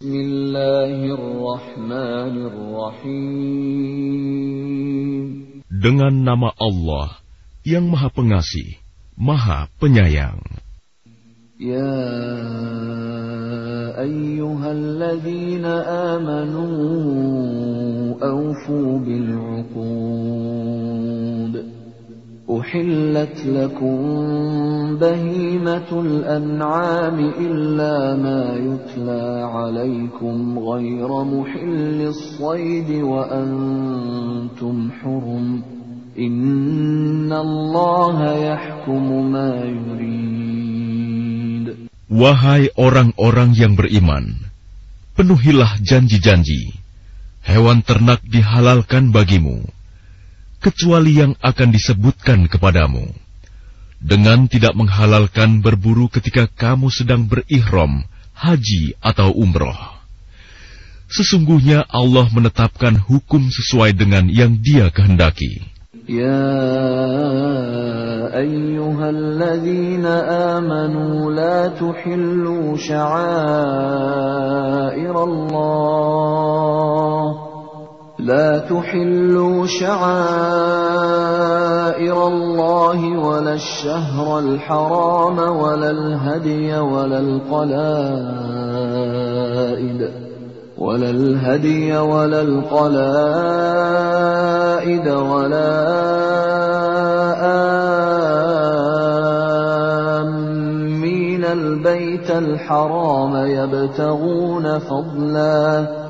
Bismillahirrahmanirrahim. Dengan nama Allah yang Maha Pengasih, Maha Penyayang. Ya ayyuhalladzina amanu awfu bil'uqud. أحلت لكم بهيمة الأنعام إلا ما يتلى عليكم غير محل الصيد وأنتم حرم إن الله يحكم ما يريد Wahai orang-orang yang beriman, penuhilah janji-janji. Hewan ternak dihalalkan bagimu kecuali yang akan disebutkan kepadamu, dengan tidak menghalalkan berburu ketika kamu sedang berihram, haji atau umroh. Sesungguhnya Allah menetapkan hukum sesuai dengan yang Dia kehendaki. Ya ayyuhalladzina amanu la tuhillu sya'airallah لا تحلوا شعائر الله ولا الشهر الحرام ولا الهدي ولا القلائد ولا الهدي ولا القلائد ولا آمين البيت الحرام يبتغون فضلاً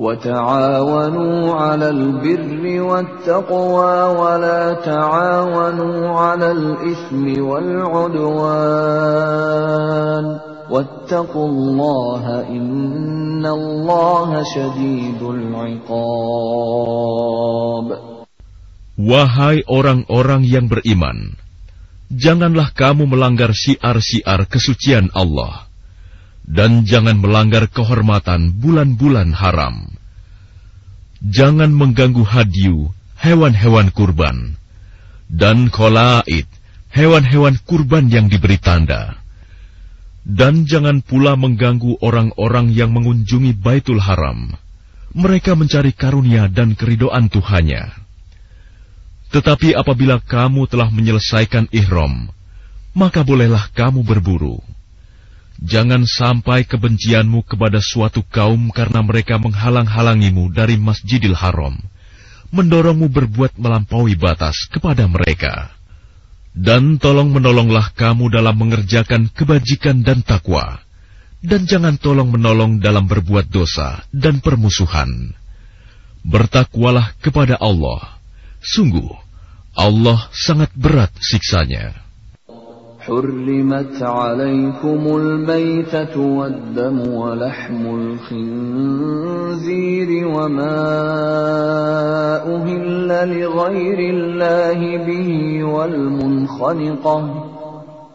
وتعاونوا على البر والتقوى ولا تعاونوا على الإثم والعدوان واتقوا الله إن الله شديد العقاب Wahai orang-orang yang beriman, janganlah kamu melanggar siar-siar kesucian Allah dan jangan melanggar kehormatan bulan-bulan haram. Jangan mengganggu hadiu, hewan-hewan kurban, dan kolaid, hewan-hewan kurban yang diberi tanda. Dan jangan pula mengganggu orang-orang yang mengunjungi Baitul Haram. Mereka mencari karunia dan keridoan Tuhannya. Tetapi apabila kamu telah menyelesaikan ihram, maka bolehlah kamu berburu. Jangan sampai kebencianmu kepada suatu kaum karena mereka menghalang-halangimu dari Masjidil Haram, mendorongmu berbuat melampaui batas kepada mereka. Dan tolong menolonglah kamu dalam mengerjakan kebajikan dan takwa, dan jangan tolong menolong dalam berbuat dosa dan permusuhan. Bertakwalah kepada Allah. Sungguh, Allah sangat berat siksanya. حرمت عليكم الميتة والدم ولحم الخنزير وما أهل لغير الله به والمنخنقة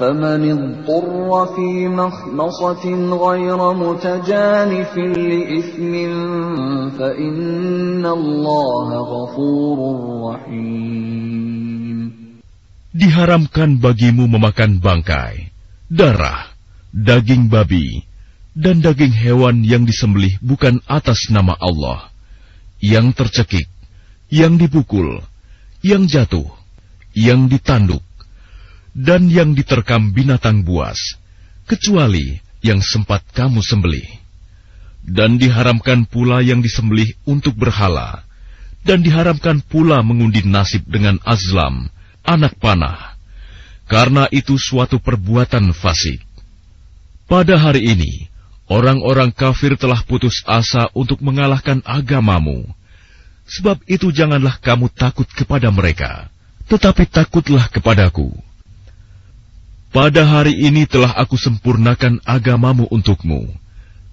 فمن اضطر في مخمصة غير متجانف لإثم فإن الله غفور رحيم Diharamkan bagimu memakan bangkai, darah, daging babi, dan daging hewan yang disembelih bukan atas nama Allah, yang tercekik, yang dipukul, yang jatuh, yang ditanduk, dan yang diterkam binatang buas, kecuali yang sempat kamu sembelih. Dan diharamkan pula yang disembelih untuk berhala, dan diharamkan pula mengundi nasib dengan azlam, anak panah, karena itu suatu perbuatan fasik. Pada hari ini, orang-orang kafir telah putus asa untuk mengalahkan agamamu. Sebab itu janganlah kamu takut kepada mereka, tetapi takutlah kepadaku pada hari ini telah aku sempurnakan agamamu untukmu,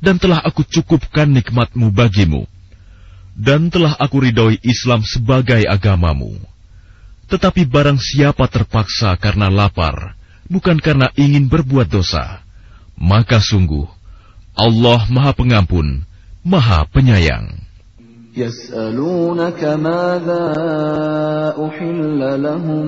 dan telah aku cukupkan nikmatmu bagimu, dan telah aku ridhoi Islam sebagai agamamu. Tetapi barang siapa terpaksa karena lapar, bukan karena ingin berbuat dosa, maka sungguh Allah Maha Pengampun, Maha Penyayang. يسألونك ماذا أحل لهم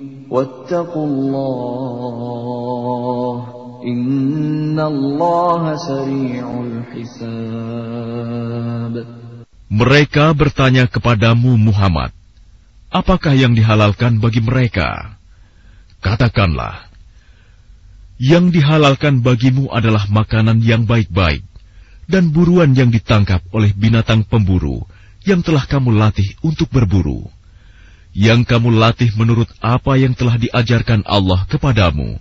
واتقوا الله إن الله سريع الحساب Mereka bertanya kepadamu Muhammad, apakah yang dihalalkan bagi mereka? Katakanlah, yang dihalalkan bagimu adalah makanan yang baik-baik dan buruan yang ditangkap oleh binatang pemburu yang telah kamu latih untuk berburu yang kamu latih menurut apa yang telah diajarkan Allah kepadamu,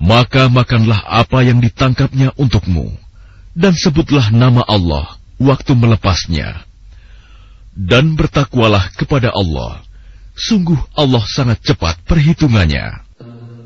maka makanlah apa yang ditangkapnya untukmu, dan sebutlah nama Allah waktu melepasnya. Dan bertakwalah kepada Allah, sungguh Allah sangat cepat perhitungannya.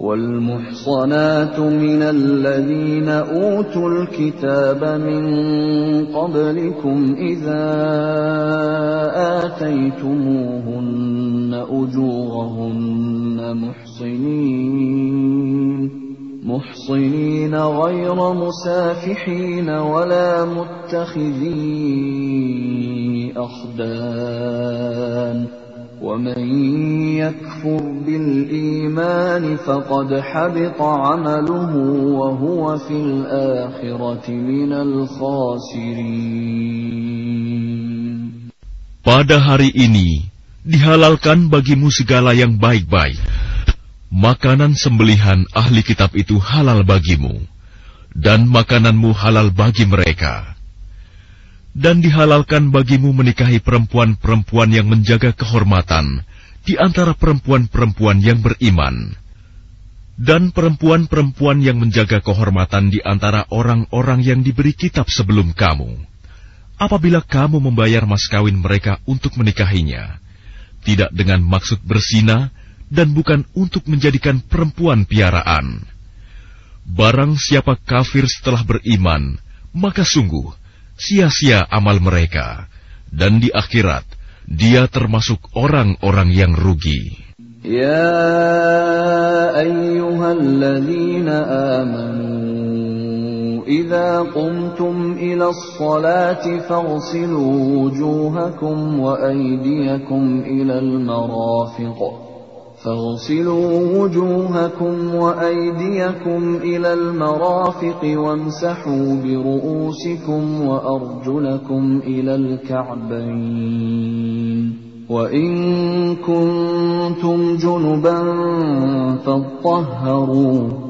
والمحصنات من الذين أوتوا الكتاب من قبلكم إذا آتيتموهن أجورهن محصنين محصنين غير مسافحين ولا متخذي أخدان. ومن يكفر بالإيمان فقد حبط عمله وهو في الآخرة من الخاسرين Pada hari ini, dihalalkan bagimu segala yang baik-baik. Makanan sembelihan ahli kitab itu halal bagimu, dan makananmu halal bagi mereka dan dihalalkan bagimu menikahi perempuan-perempuan yang menjaga kehormatan di antara perempuan-perempuan yang beriman, dan perempuan-perempuan yang menjaga kehormatan di antara orang-orang yang diberi kitab sebelum kamu. Apabila kamu membayar mas kawin mereka untuk menikahinya, tidak dengan maksud bersina dan bukan untuk menjadikan perempuan piaraan. Barang siapa kafir setelah beriman, maka sungguh sia-sia amal mereka, dan di akhirat dia termasuk orang-orang yang rugi. Ya ayyuhalladzina amanu idza qumtum ila as-salati faghsilu wujuhakum wa aydiyakum ila al-marafiq فاغسلوا وجوهكم وأيديكم إلى المرافق وامسحوا برؤوسكم وأرجلكم إلى الكعبين. وإن كنتم جنبا فاطهروا.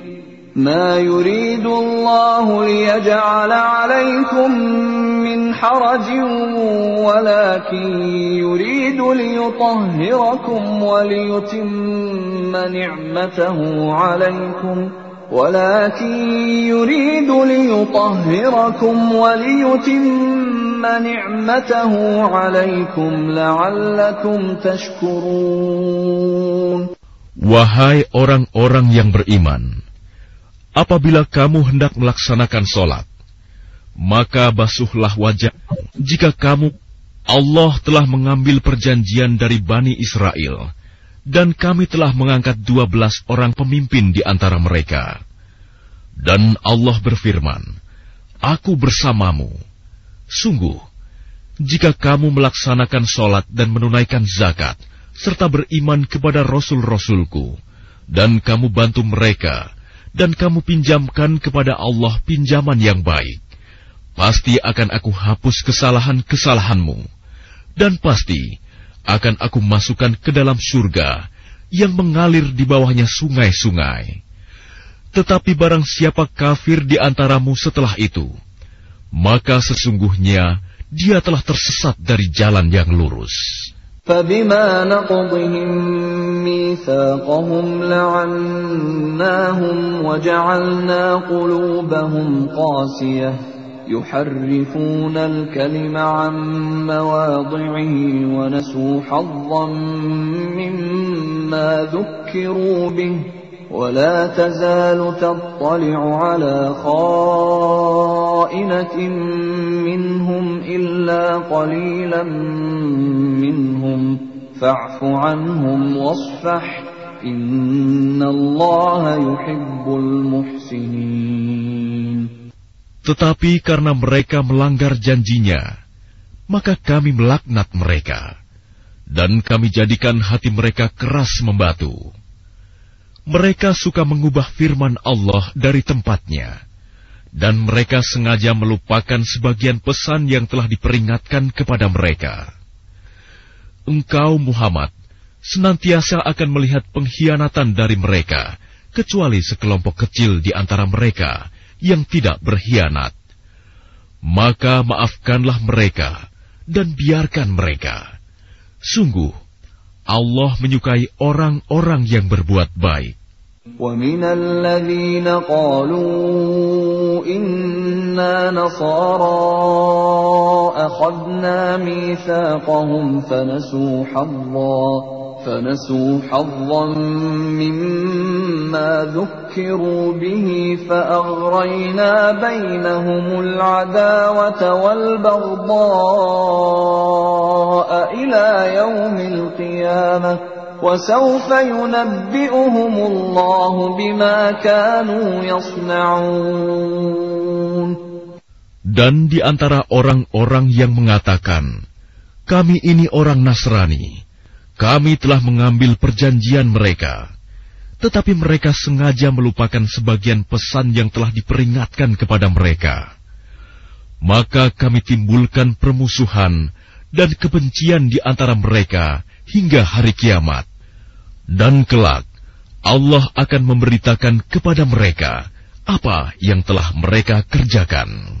ما يريد الله ليجعل عليكم من حرج ولكن يريد ليطهركم وليتم نعمته عليكم. ولكن يريد ليطهركم وليتم نعمته عليكم لعلكم تشكرون. Wahai orang-orang yang beriman, apabila kamu hendak melaksanakan sholat, maka basuhlah wajah. Jika kamu, Allah telah mengambil perjanjian dari Bani Israel, dan kami telah mengangkat dua belas orang pemimpin di antara mereka. Dan Allah berfirman, Aku bersamamu. Sungguh, jika kamu melaksanakan sholat dan menunaikan zakat, serta beriman kepada Rasul-Rasulku, dan kamu bantu mereka, dan kamu pinjamkan kepada Allah pinjaman yang baik, pasti akan aku hapus kesalahan-kesalahanmu, dan pasti akan aku masukkan ke dalam surga yang mengalir di bawahnya sungai-sungai. Tetapi barang siapa kafir di antaramu setelah itu, maka sesungguhnya dia telah tersesat dari jalan yang lurus. فبما نقضهم ميثاقهم لعناهم وجعلنا قلوبهم قاسية. يحرفون الكلم عن مواضعه ونسوا حظا مما ذكروا به. ولا تزال تطلع على خائنة منهم إلا قليلا منهم فاعف عنهم واصفح إن الله يحب المحسنين Tetapi karena mereka melanggar janjinya, maka kami melaknat mereka, dan kami jadikan hati mereka keras membatu. Mereka suka mengubah firman Allah dari tempatnya, dan mereka sengaja melupakan sebagian pesan yang telah diperingatkan kepada mereka. Engkau, Muhammad, senantiasa akan melihat pengkhianatan dari mereka, kecuali sekelompok kecil di antara mereka yang tidak berkhianat. Maka maafkanlah mereka dan biarkan mereka. Sungguh, Allah menyukai orang-orang yang berbuat baik. ومن الذين قالوا إنا نصارى أخذنا ميثاقهم فنسوا حظا فنسوا حظا مما ذكروا به فأغرينا بينهم العداوة والبغضاء إلى يوم القيامة وسوف ينبئهم الله بما كانوا يصنعون. Dan di antara orang-orang yang mengatakan, kami ini orang Nasrani, kami telah mengambil perjanjian mereka, tetapi mereka sengaja melupakan sebagian pesan yang telah diperingatkan kepada mereka. Maka kami timbulkan permusuhan dan kebencian di antara mereka hingga hari kiamat. Dan kelak, Allah akan memberitakan kepada mereka apa yang telah mereka kerjakan.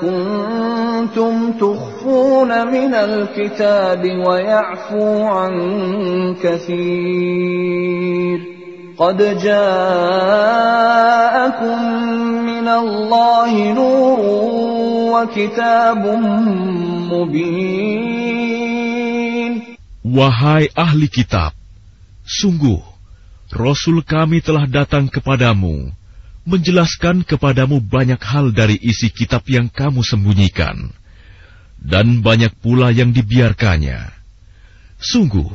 كنتم تخفون من الكتاب ويعفو عن كثير قد جاءكم من الله نور وكتاب مبين Wahai ahli kitab, sungguh Rasul kami telah datang kepadamu, menjelaskan kepadamu banyak hal dari isi kitab yang kamu sembunyikan, dan banyak pula yang dibiarkannya. Sungguh,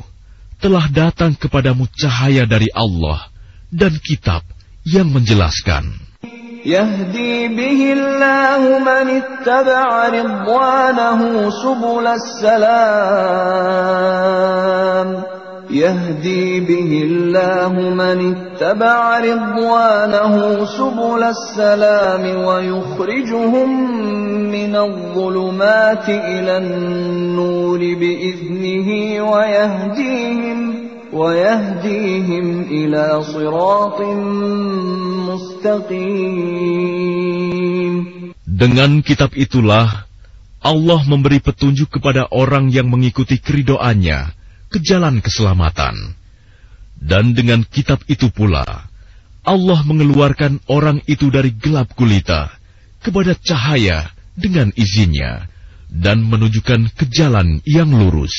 telah datang kepadamu cahaya dari Allah dan kitab yang menjelaskan. يهدي به الله من اتبع رضوانه سبل السلام يهدي به الله من اتبع رضوانه سبل السلام ويخرجهم من الظلمات إلى النور بإذنه ويهديهم ويهديهم إلى صراط مستقيم Dengan kitab itulah Allah memberi petunjuk kepada orang yang mengikuti keridoannya ke jalan keselamatan. Dan dengan kitab itu pula, Allah mengeluarkan orang itu dari gelap gulita kepada cahaya dengan izinnya dan menunjukkan ke jalan yang lurus.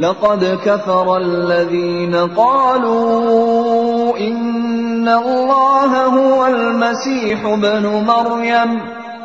Laqad kafara alladhina qalu inna allaha huwa al-masih ibn Maryam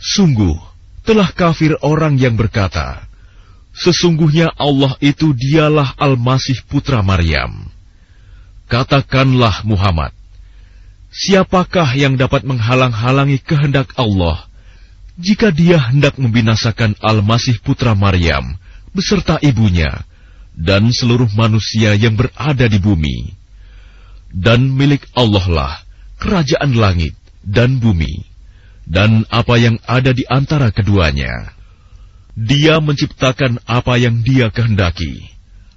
Sungguh, telah kafir orang yang berkata, Sesungguhnya Allah itu dialah Al-Masih Putra Maryam. Katakanlah Muhammad, siapakah yang dapat menghalang-halangi kehendak Allah jika dia hendak membinasakan Al-Masih Putra Maryam beserta ibunya dan seluruh manusia yang berada di bumi? Dan milik Allah lah kerajaan langit dan bumi dan apa yang ada di antara keduanya. Dia menciptakan apa yang dia kehendaki,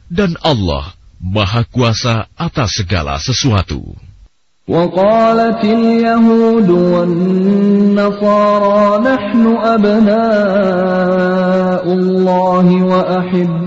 dan Allah Maha Kuasa atas segala sesuatu. وقالت اليهود والنصارى نحن أبناء الله وأحباؤه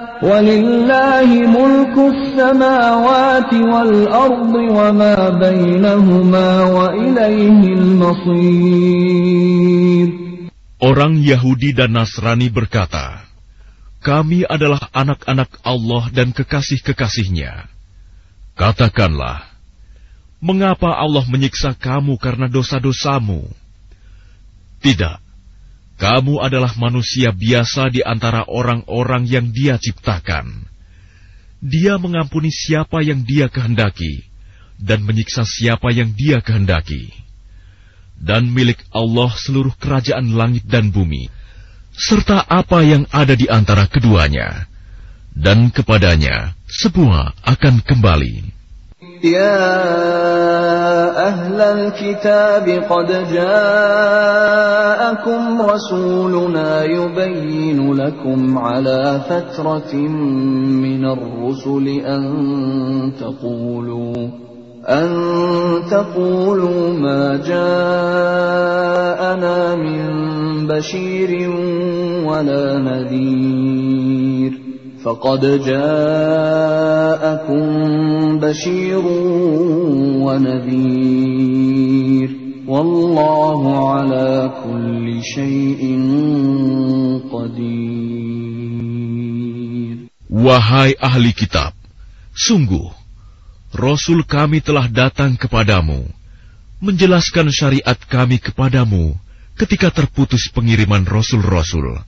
ولله ملك السماوات والأرض وما بينهما وإليه المصير Orang Yahudi dan Nasrani berkata, Kami adalah anak-anak Allah dan kekasih-kekasihnya. Katakanlah, mengapa Allah menyiksa kamu karena dosa-dosamu? Tidak, kamu adalah manusia biasa di antara orang-orang yang Dia ciptakan. Dia mengampuni siapa yang Dia kehendaki dan menyiksa siapa yang Dia kehendaki. Dan milik Allah seluruh kerajaan langit dan bumi, serta apa yang ada di antara keduanya, dan kepadanya semua akan kembali. يا أهل الكتاب قد جاءكم رسولنا يبين لكم على فترة من الرسل أن تقولوا أن تقولوا ما جاءنا من بشير ولا نذير. فقد جاءكم بشير ونذير والله على كل شيء قدير Wahai ahli kitab, sungguh Rasul kami telah datang kepadamu, menjelaskan syariat kami kepadamu ketika terputus pengiriman rasul-rasul,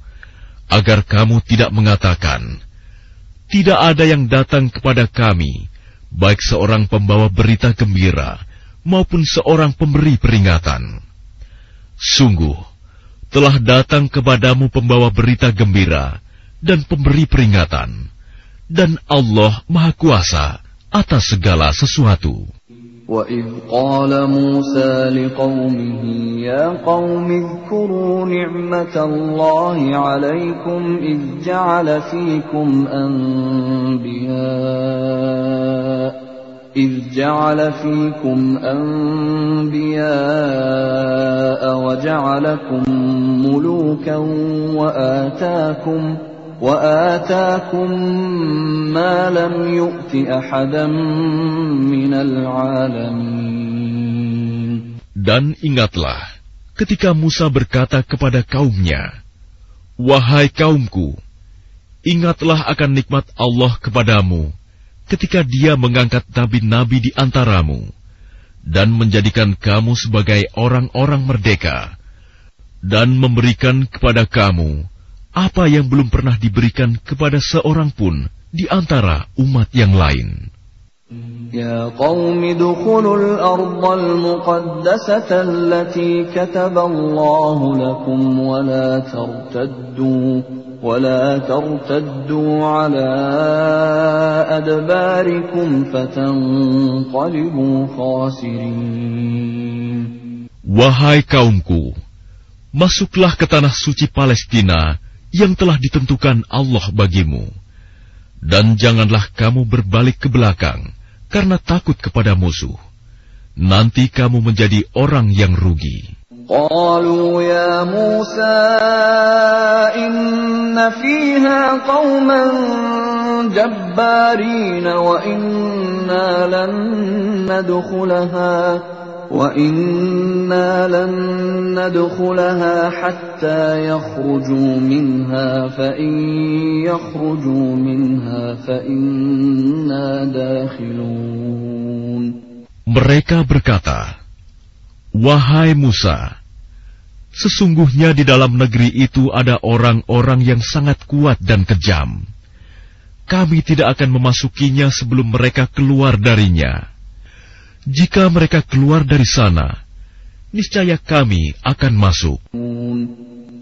agar kamu tidak mengatakan, "Tidak ada yang datang kepada kami, baik seorang pembawa berita gembira maupun seorang pemberi peringatan." Sungguh, telah datang kepadamu pembawa berita gembira dan pemberi peringatan, dan Allah Maha Kuasa atas segala sesuatu. وَإِذْ قَالَ مُوسَى لِقَوْمِهِ يَا قَوْمِ اذْكُرُوا نِعْمَةَ اللَّهِ عَلَيْكُمْ إِذْ جَعَلَ فِيكُمْ أَنْبِيَاءَ إذ جعل فيكم أنبياء وجعلكم ملوكا وآتاكم وآتاكم ما لم يؤت أحدا من العالمين Dan ingatlah ketika Musa berkata kepada kaumnya, Wahai kaumku, ingatlah akan nikmat Allah kepadamu ketika dia mengangkat nabi-nabi di antaramu dan menjadikan kamu sebagai orang-orang merdeka dan memberikan kepada kamu apa yang belum pernah diberikan kepada seorang pun di antara umat yang lain. يا قوم ادخلوا الأرض المقدسة التي كتب الله لكم ولا ترتدوا ولا ترتدوا على أدباركم فتنقلبوا خاسرين Wahai kaumku, masuklah ke tanah suci Palestina yang telah ditentukan Allah bagimu. Dan janganlah kamu berbalik ke belakang karena takut kepada musuh. Nanti kamu menjadi orang yang rugi. قالوا يا موسى إن فيها قوما جبارين وإنا لن ندخلها وإنا لن ندخلها حتى يخرجوا منها فإن يخرجوا منها فإنا داخلون Mereka berkata, Wahai Musa, sesungguhnya di dalam negeri itu ada orang-orang yang sangat kuat dan kejam. Kami tidak akan memasukinya sebelum mereka keluar darinya. Jika mereka keluar dari sana, niscaya kami akan masuk.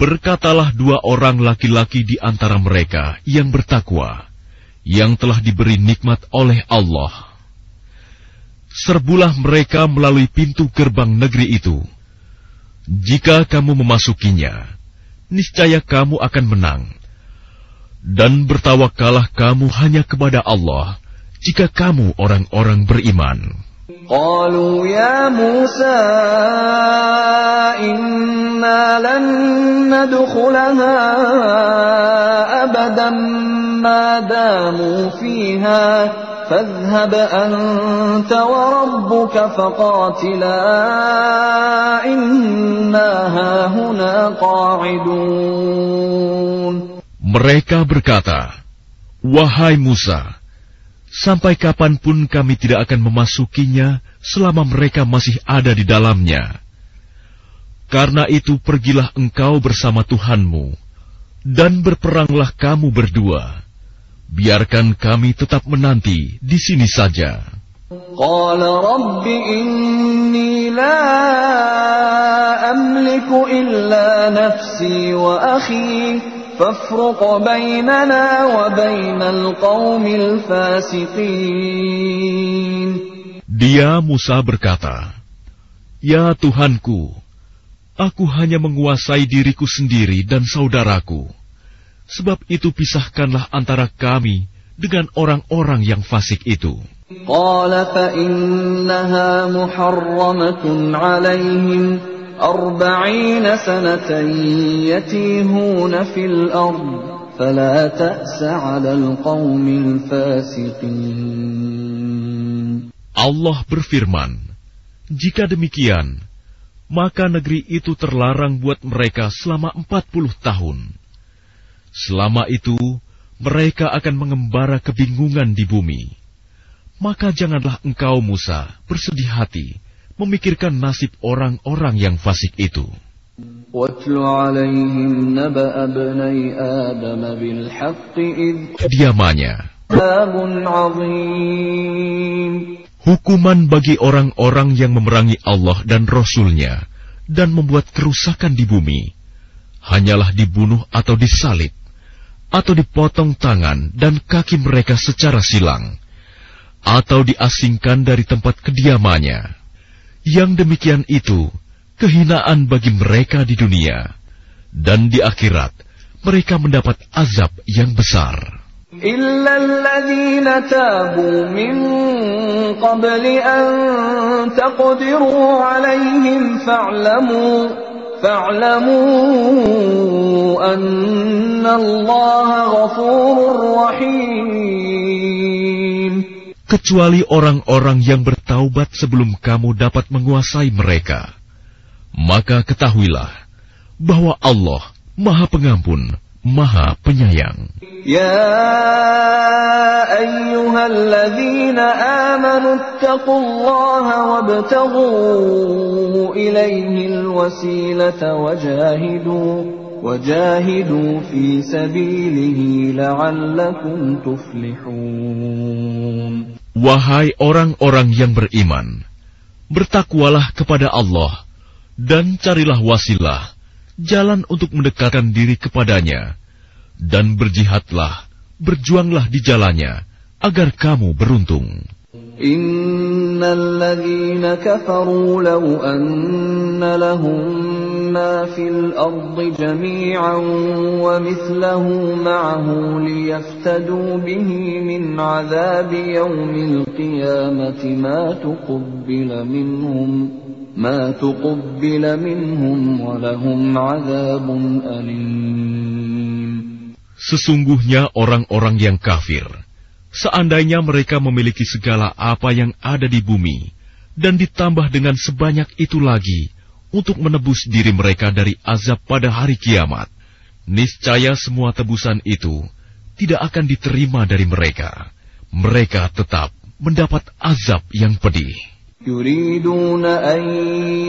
Berkatalah dua orang laki-laki di antara mereka yang bertakwa, yang telah diberi nikmat oleh Allah. Serbulah mereka melalui pintu gerbang negeri itu. Jika kamu memasukinya, niscaya kamu akan menang. Dan bertawakalah kamu hanya kepada Allah, jika kamu orang-orang beriman. قالوا يا موسى إنا لن ندخلها أبدا ما داموا فيها. فاذهب أنت وربك فقاتلا إنا هاهنا قاعدون. Mereka berkata, Wahai Musa, sampai kapan pun kami tidak akan memasukinya selama mereka masih ada di dalamnya. Karena itu pergilah engkau bersama Tuhanmu, dan berperanglah kamu berdua. Biarkan kami tetap menanti di sini saja. Qala Rabbi inni la amliku illa nafsi wa. Dia Musa berkata, Ya Tuhanku, aku hanya menguasai diriku sendiri dan saudaraku. Sebab itu pisahkanlah antara kami dengan orang-orang yang fasik itu. Qala muharramatun أربعين سنة يتيهون في الأرض فلا تأس على القوم الفاسقين Allah berfirman, Jika demikian, maka negeri itu terlarang buat mereka selama empat puluh tahun. Selama itu, mereka akan mengembara kebingungan di bumi. Maka janganlah engkau, Musa, bersedih hati, memikirkan nasib orang-orang yang fasik itu. Kediamannya. Hukuman bagi orang-orang yang memerangi Allah dan Rasulnya dan membuat kerusakan di bumi hanyalah dibunuh atau disalib atau dipotong tangan dan kaki mereka secara silang atau diasingkan dari tempat kediamannya. Yang demikian itu kehinaan bagi mereka di dunia, dan di akhirat mereka mendapat azab yang besar. إلا الذين تابوا من قبل أن تقدروا عليهم فاعلموا فاعلموا أن الله غفور رحيم kecuali orang-orang yang bertaubat sebelum kamu dapat menguasai mereka. Maka ketahuilah bahwa Allah Maha Pengampun, Maha Penyayang. يا أيها الذين آمنوا اتقوا الله وابتغوا إليه الوسيلة وجاهدوا وجاهدوا في سبيله لعلكم تفلحون Wahai orang-orang yang beriman, bertakwalah kepada Allah dan carilah wasilah, jalan untuk mendekatkan diri kepadanya, dan berjihadlah, berjuanglah di jalannya, agar kamu beruntung. Innal kafaru law anna lahum ما في الأرض جميعا ومثله معه ليفتدوا به من عذاب يوم القيامة ما تقبل منهم ما تقبل منهم ولهم عذاب أليم Sesungguhnya orang-orang yang kafir, seandainya mereka memiliki segala apa yang ada di bumi, dan ditambah dengan sebanyak itu lagi untuk menebus diri mereka dari azab pada hari kiamat, niscaya semua tebusan itu tidak akan diterima dari mereka. Mereka tetap mendapat azab yang pedih. يريدون أن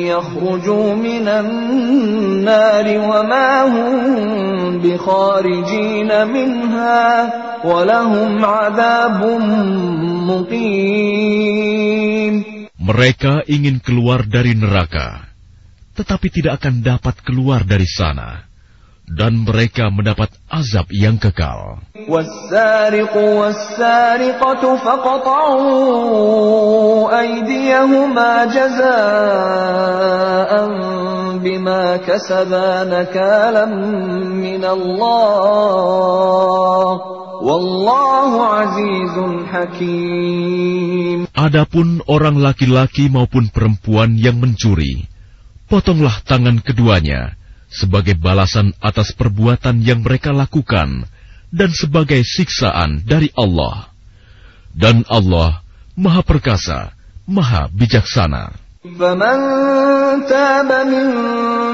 يخرجوا من النار وما هم بخارجين منها ولهم عذاب مقيم Mereka ingin keluar dari neraka, tetapi tidak akan dapat keluar dari sana, dan mereka mendapat azab yang kekal. والسارق والسارقة فاقطعوا أيديهما جزاء بما كسبا نكالا من الله والله عزيز حكيم Adapun orang laki-laki maupun perempuan yang mencuri, potonglah tangan keduanya sebagai balasan atas perbuatan yang mereka lakukan dan sebagai siksaan dari Allah. Dan Allah Maha Perkasa, Maha Bijaksana. فمن تاب من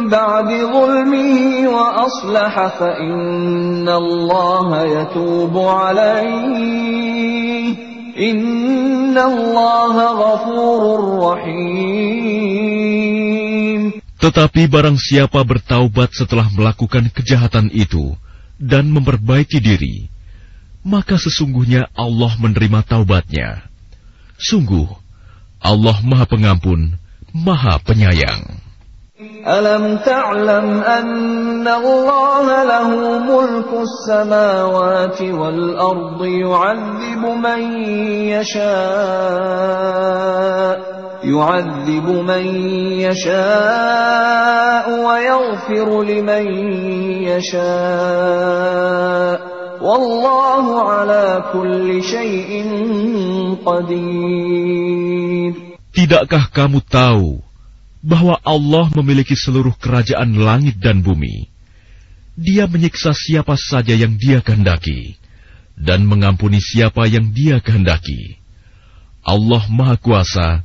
بعد ظلمه وأصلح فإن الله يتوب عليه إن الله غفور رحيم Tetapi barang siapa bertaubat setelah melakukan kejahatan itu dan memperbaiki diri, maka sesungguhnya Allah menerima taubatnya. Sungguh, Allah Maha Pengampun, Maha Penyayang. Alam ta'lam anna Allah lahu mulku samawati wal ardi yu'adzibu man yasha' يعذب من يشاء ويغفر لمن يشاء والله على كل شيء قدير Tidakkah kamu tahu bahwa Allah memiliki seluruh kerajaan langit dan bumi. Dia menyiksa siapa saja yang Dia kehendaki dan mengampuni siapa yang Dia kehendaki. Allah Maha Kuasa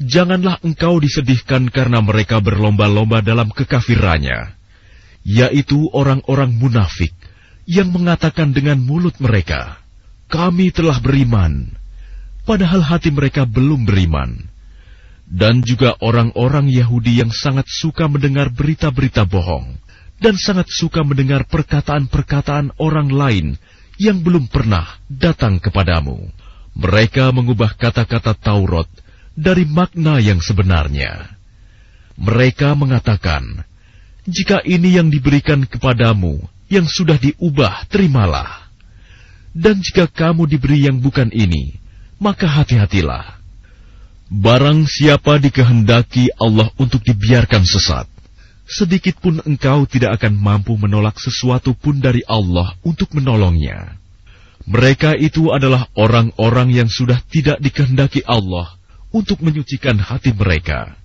janganlah engkau disedihkan karena mereka berlomba-lomba dalam kekafirannya, yaitu orang-orang munafik yang mengatakan dengan mulut mereka, "Kami telah beriman," padahal hati mereka belum beriman dan juga orang-orang Yahudi yang sangat suka mendengar berita-berita bohong dan sangat suka mendengar perkataan-perkataan orang lain yang belum pernah datang kepadamu. Mereka mengubah kata-kata Taurat dari makna yang sebenarnya. Mereka mengatakan, "Jika ini yang diberikan kepadamu yang sudah diubah, terimalah. Dan jika kamu diberi yang bukan ini, maka hati-hatilah." Barang siapa dikehendaki Allah untuk dibiarkan sesat, sedikit pun engkau tidak akan mampu menolak sesuatu pun dari Allah untuk menolongnya. Mereka itu adalah orang-orang yang sudah tidak dikehendaki Allah untuk menyucikan hati mereka.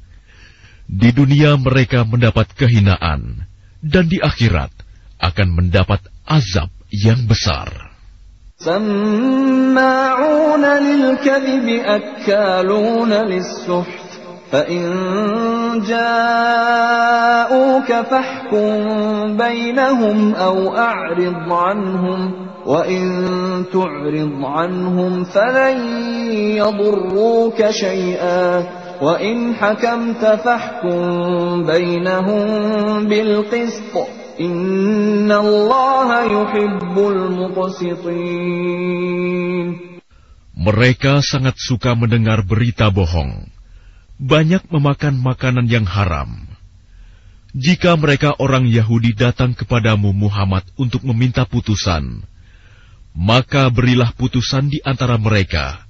Di dunia mereka mendapat kehinaan, dan di akhirat akan mendapat azab yang besar. سماعون للكذب أكالون للسحت فإن جاءوك فاحكم بينهم أو أعرض عنهم وإن تعرض عنهم فلن يضروك شيئا وإن حكمت فاحكم بينهم بالقسط Mereka sangat suka mendengar berita bohong. Banyak memakan makanan yang haram. Jika mereka orang Yahudi datang kepadamu Muhammad untuk meminta putusan, maka berilah putusan di antara mereka,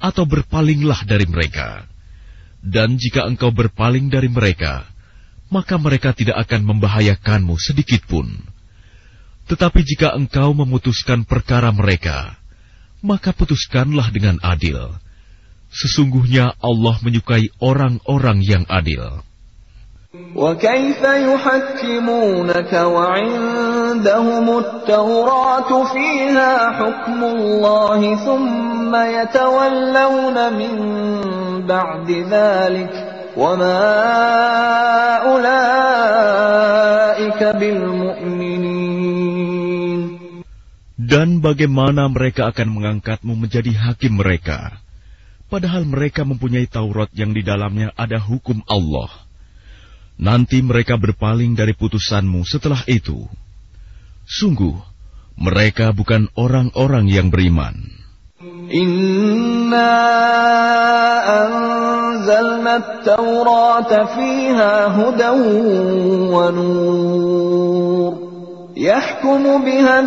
atau berpalinglah dari mereka. Dan jika engkau berpaling dari mereka, maka mereka tidak akan membahayakanmu sedikit pun. Tetapi jika engkau memutuskan perkara mereka, maka putuskanlah dengan adil. Sesungguhnya Allah menyukai orang-orang yang adil. وكيف يحكمونك وعندهم التوراة فيها حكم الله ثم يتولون من بعد ذلك dan bagaimana mereka akan mengangkatmu menjadi hakim mereka, padahal mereka mempunyai Taurat yang di dalamnya ada hukum Allah. Nanti mereka berpaling dari putusanmu setelah itu. Sungguh, mereka bukan orang-orang yang beriman. Inna anzalna at-taurata fiha hudan wa nur. Yahkumu bihan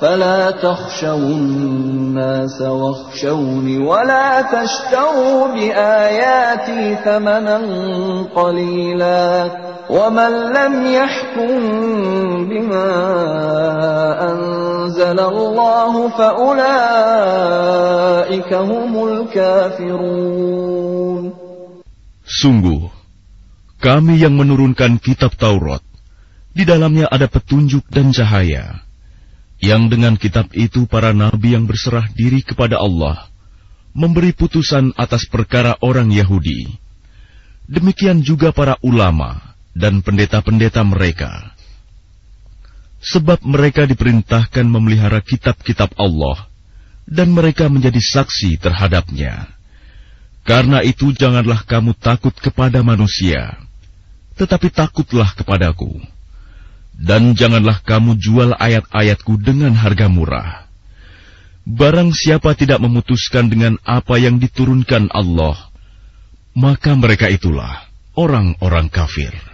فلا تخشوا الناس واخشوني ولا تشتروا بآياتي ثمنا قليلا ومن لم يحكم بما أنزل الله فأولئك هم الكافرون. Sungguh, kami yang menurunkan kitab Taurat, di dalamnya ada petunjuk dan cahaya, yang dengan kitab itu para nabi yang berserah diri kepada Allah, memberi putusan atas perkara orang Yahudi. Demikian juga para ulama, dan pendeta-pendeta mereka. Sebab mereka diperintahkan memelihara kitab-kitab Allah, dan mereka menjadi saksi terhadapnya. Karena itu janganlah kamu takut kepada manusia, tetapi takutlah kepadaku. Dan janganlah kamu jual ayat-ayatku dengan harga murah. Barang siapa tidak memutuskan dengan apa yang diturunkan Allah, maka mereka itulah orang-orang kafir.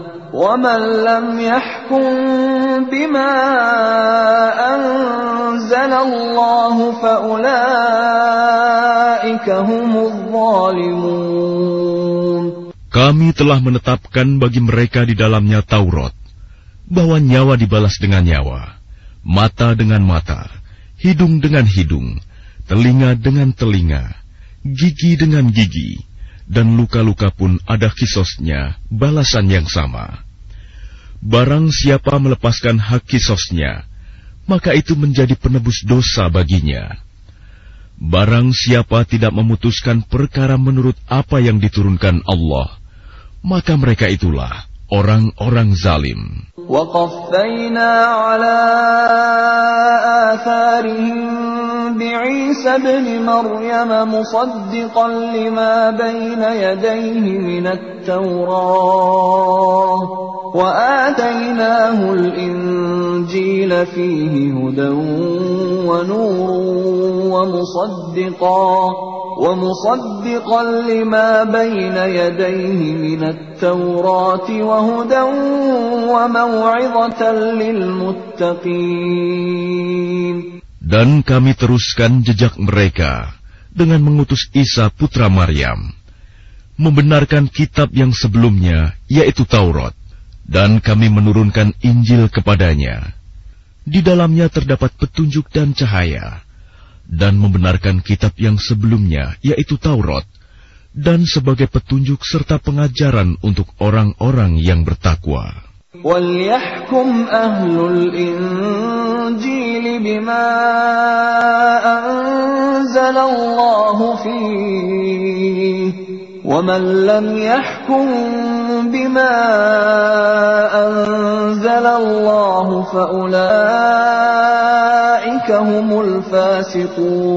ومن لم يحكم بما أنزل الله فأولئك هم الظالمون Kami telah menetapkan bagi mereka di dalamnya Taurat, bahwa nyawa dibalas dengan nyawa, mata dengan mata, hidung dengan hidung, telinga dengan telinga, gigi dengan gigi, dan luka-luka pun ada kisosnya, balasan yang sama. Barang siapa melepaskan hak kisosnya, maka itu menjadi penebus dosa baginya. Barang siapa tidak memutuskan perkara menurut apa yang diturunkan Allah, maka mereka itulah orang-orang zalim. وقفينا على آثارهم بعيسى ابن مريم مصدقا لما بين يديه من التوراة وآتيناه الإنجيل فيه هدى ونور ومصدقا ومصدقا لما بين يديه من التوراة وهدى وموعظة للمتقين Dan kami teruskan jejak mereka dengan mengutus Isa putra Maryam, membenarkan kitab yang sebelumnya, yaitu Taurat, dan kami menurunkan Injil kepadanya. Di dalamnya terdapat petunjuk dan cahaya, dan membenarkan kitab yang sebelumnya, yaitu Taurat, dan sebagai petunjuk serta pengajaran untuk orang-orang yang bertakwa. وليحكم أهل الإنجيل بما أنزل الله فيه ومن لم يحكم بما أنزل الله فأولئك هم الفاسقون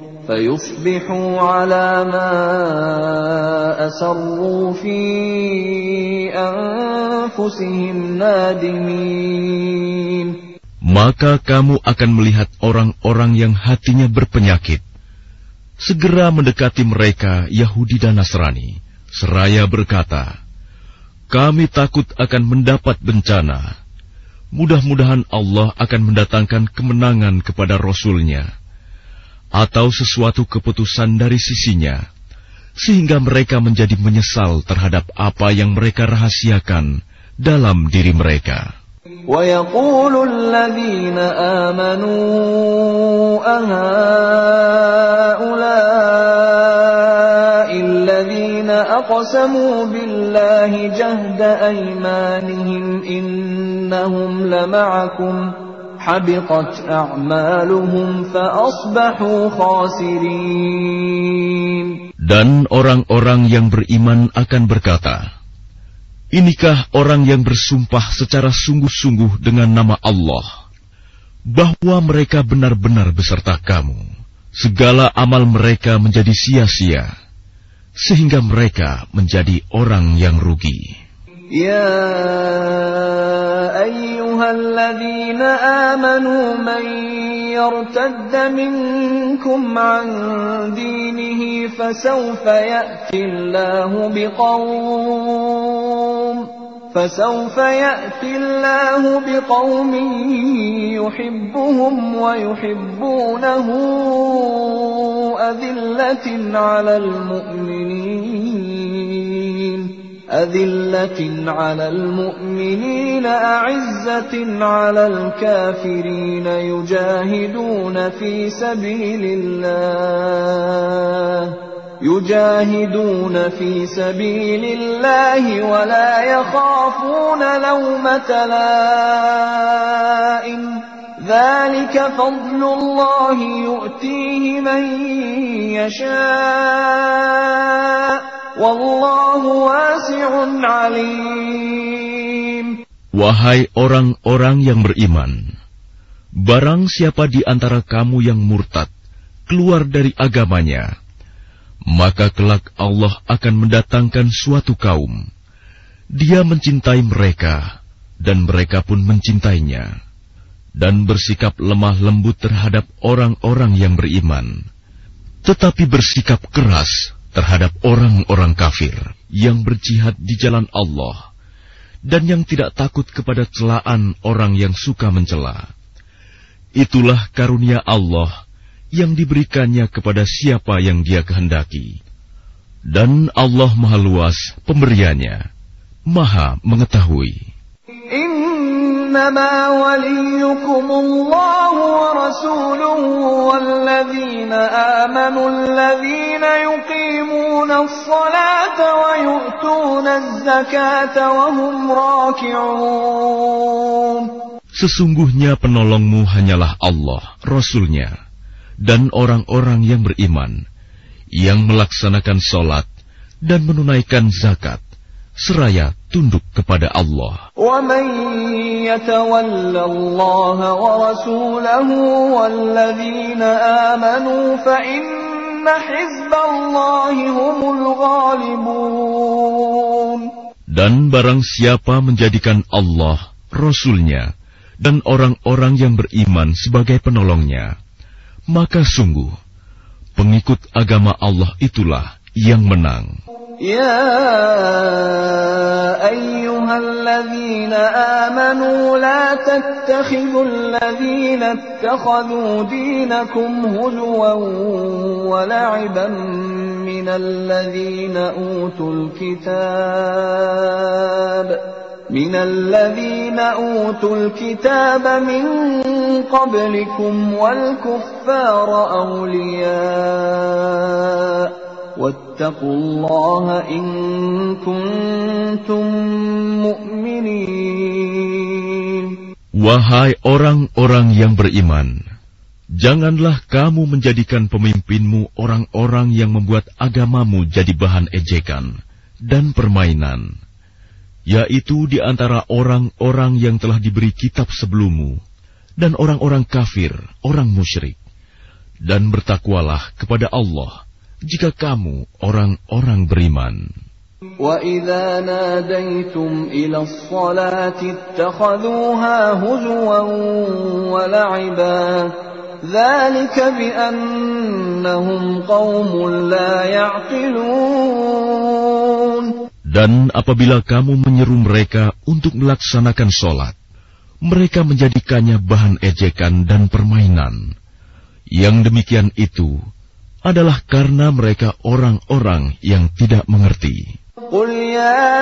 فيصبحوا على ما أسروا في أنفسهم نادمين maka kamu akan melihat orang-orang yang hatinya berpenyakit. Segera mendekati mereka Yahudi dan Nasrani, seraya berkata, Kami takut akan mendapat bencana. Mudah-mudahan Allah akan mendatangkan kemenangan kepada Rasul-Nya, atau sesuatu keputusan dari sisinya, sehingga mereka menjadi menyesal terhadap apa yang mereka rahasiakan dalam diri mereka. ويقول الذين آمنوا أهؤلاء الذين أقسموا بالله جهد أيمانهم إنهم لمعكم a'maluhum khasirin. Dan orang-orang yang beriman akan berkata, Inikah orang yang bersumpah secara sungguh-sungguh dengan nama Allah, bahwa mereka benar-benar beserta kamu. Segala amal mereka menjadi sia-sia, sehingga mereka menjadi orang yang rugi. يا أيها الذين آمنوا من يرتد منكم عن دينه فسوف يأتي الله بقوم فسوف يأتي الله بقوم يحبهم ويحبونه أذلة على المؤمنين أذلة على المؤمنين أعزة على الكافرين يجاهدون في سبيل الله. يجاهدون في سبيل الله ولا يخافون لومة لائم. ذلك فضل الله يؤتيه من يشاء والله واسع عليم Wahai orang-orang yang beriman, barang siapa di antara kamu yang murtad keluar dari agamanya, maka kelak Allah akan mendatangkan suatu kaum. Dia mencintai mereka, dan mereka pun mencintainya, dan bersikap lemah lembut terhadap orang-orang yang beriman, tetapi bersikap keras terhadap orang-orang kafir yang berjihad di jalan Allah, dan yang tidak takut kepada celaan orang yang suka mencela. Itulah karunia Allah yang diberikannya kepada siapa yang dia kehendaki. Dan Allah Maha Luas pemberiannya, Maha mengetahui. إنما وليكم الله ورسوله والذين آمنوا الذين يقيمون الصلاة ويؤتون الزكاة وهم راكعون Sesungguhnya penolongmu hanyalah Allah, Rasulnya, dan orang-orang yang beriman, yang melaksanakan sholat dan menunaikan zakat, seraya tunduk kepada Allah. Dan barang siapa menjadikan Allah, Rasulnya, dan orang-orang yang beriman sebagai penolongnya, maka sungguh, pengikut agama Allah itulah yang menang. يا أيها الذين آمنوا لا تتخذوا الذين اتخذوا دينكم هزوا ولعبا من الذين أوتوا الكتاب من الذين أوتوا الكتاب من قبلكم والكفار أولياء Wahai orang-orang yang beriman, janganlah kamu menjadikan pemimpinmu orang-orang yang membuat agamamu jadi bahan ejekan dan permainan, yaitu di antara orang-orang yang telah diberi kitab sebelummu dan orang-orang kafir, orang musyrik, dan bertakwalah kepada Allah jika kamu orang-orang beriman. وَإِذَا نَادَيْتُمْ إِلَى الصَّلَاةِ اتَّخَذُوهَا هُزُوًا وَلَعِبًا ذَلِكَ بِأَنَّهُمْ قَوْمٌ لَا يَعْقِلُونَ Dan apabila kamu menyeru mereka untuk melaksanakan sholat, mereka menjadikannya bahan ejekan dan permainan. Yang demikian itu, adalah karena mereka orang-orang yang tidak mengerti. قل يا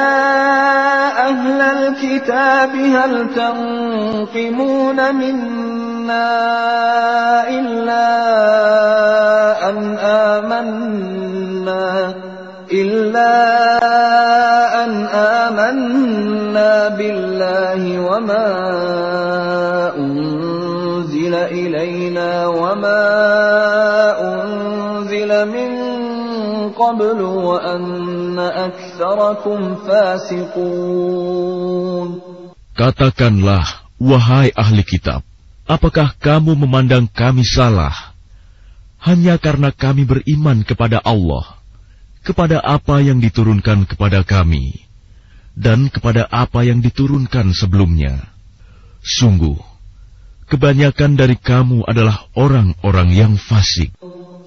أهل الكتاب هل تنقمون منا إلا أن آمنا إلا أن آمنا بالله وما أنزل إلينا وما أنزل من قبل وأن أكثركم فاسقون Katakanlah, wahai ahli kitab, apakah kamu memandang kami salah hanya karena kami beriman kepada Allah, kepada apa yang diturunkan kepada kami, dan kepada apa yang diturunkan sebelumnya? Sungguh, kebanyakan dari kamu adalah orang-orang yang fasik.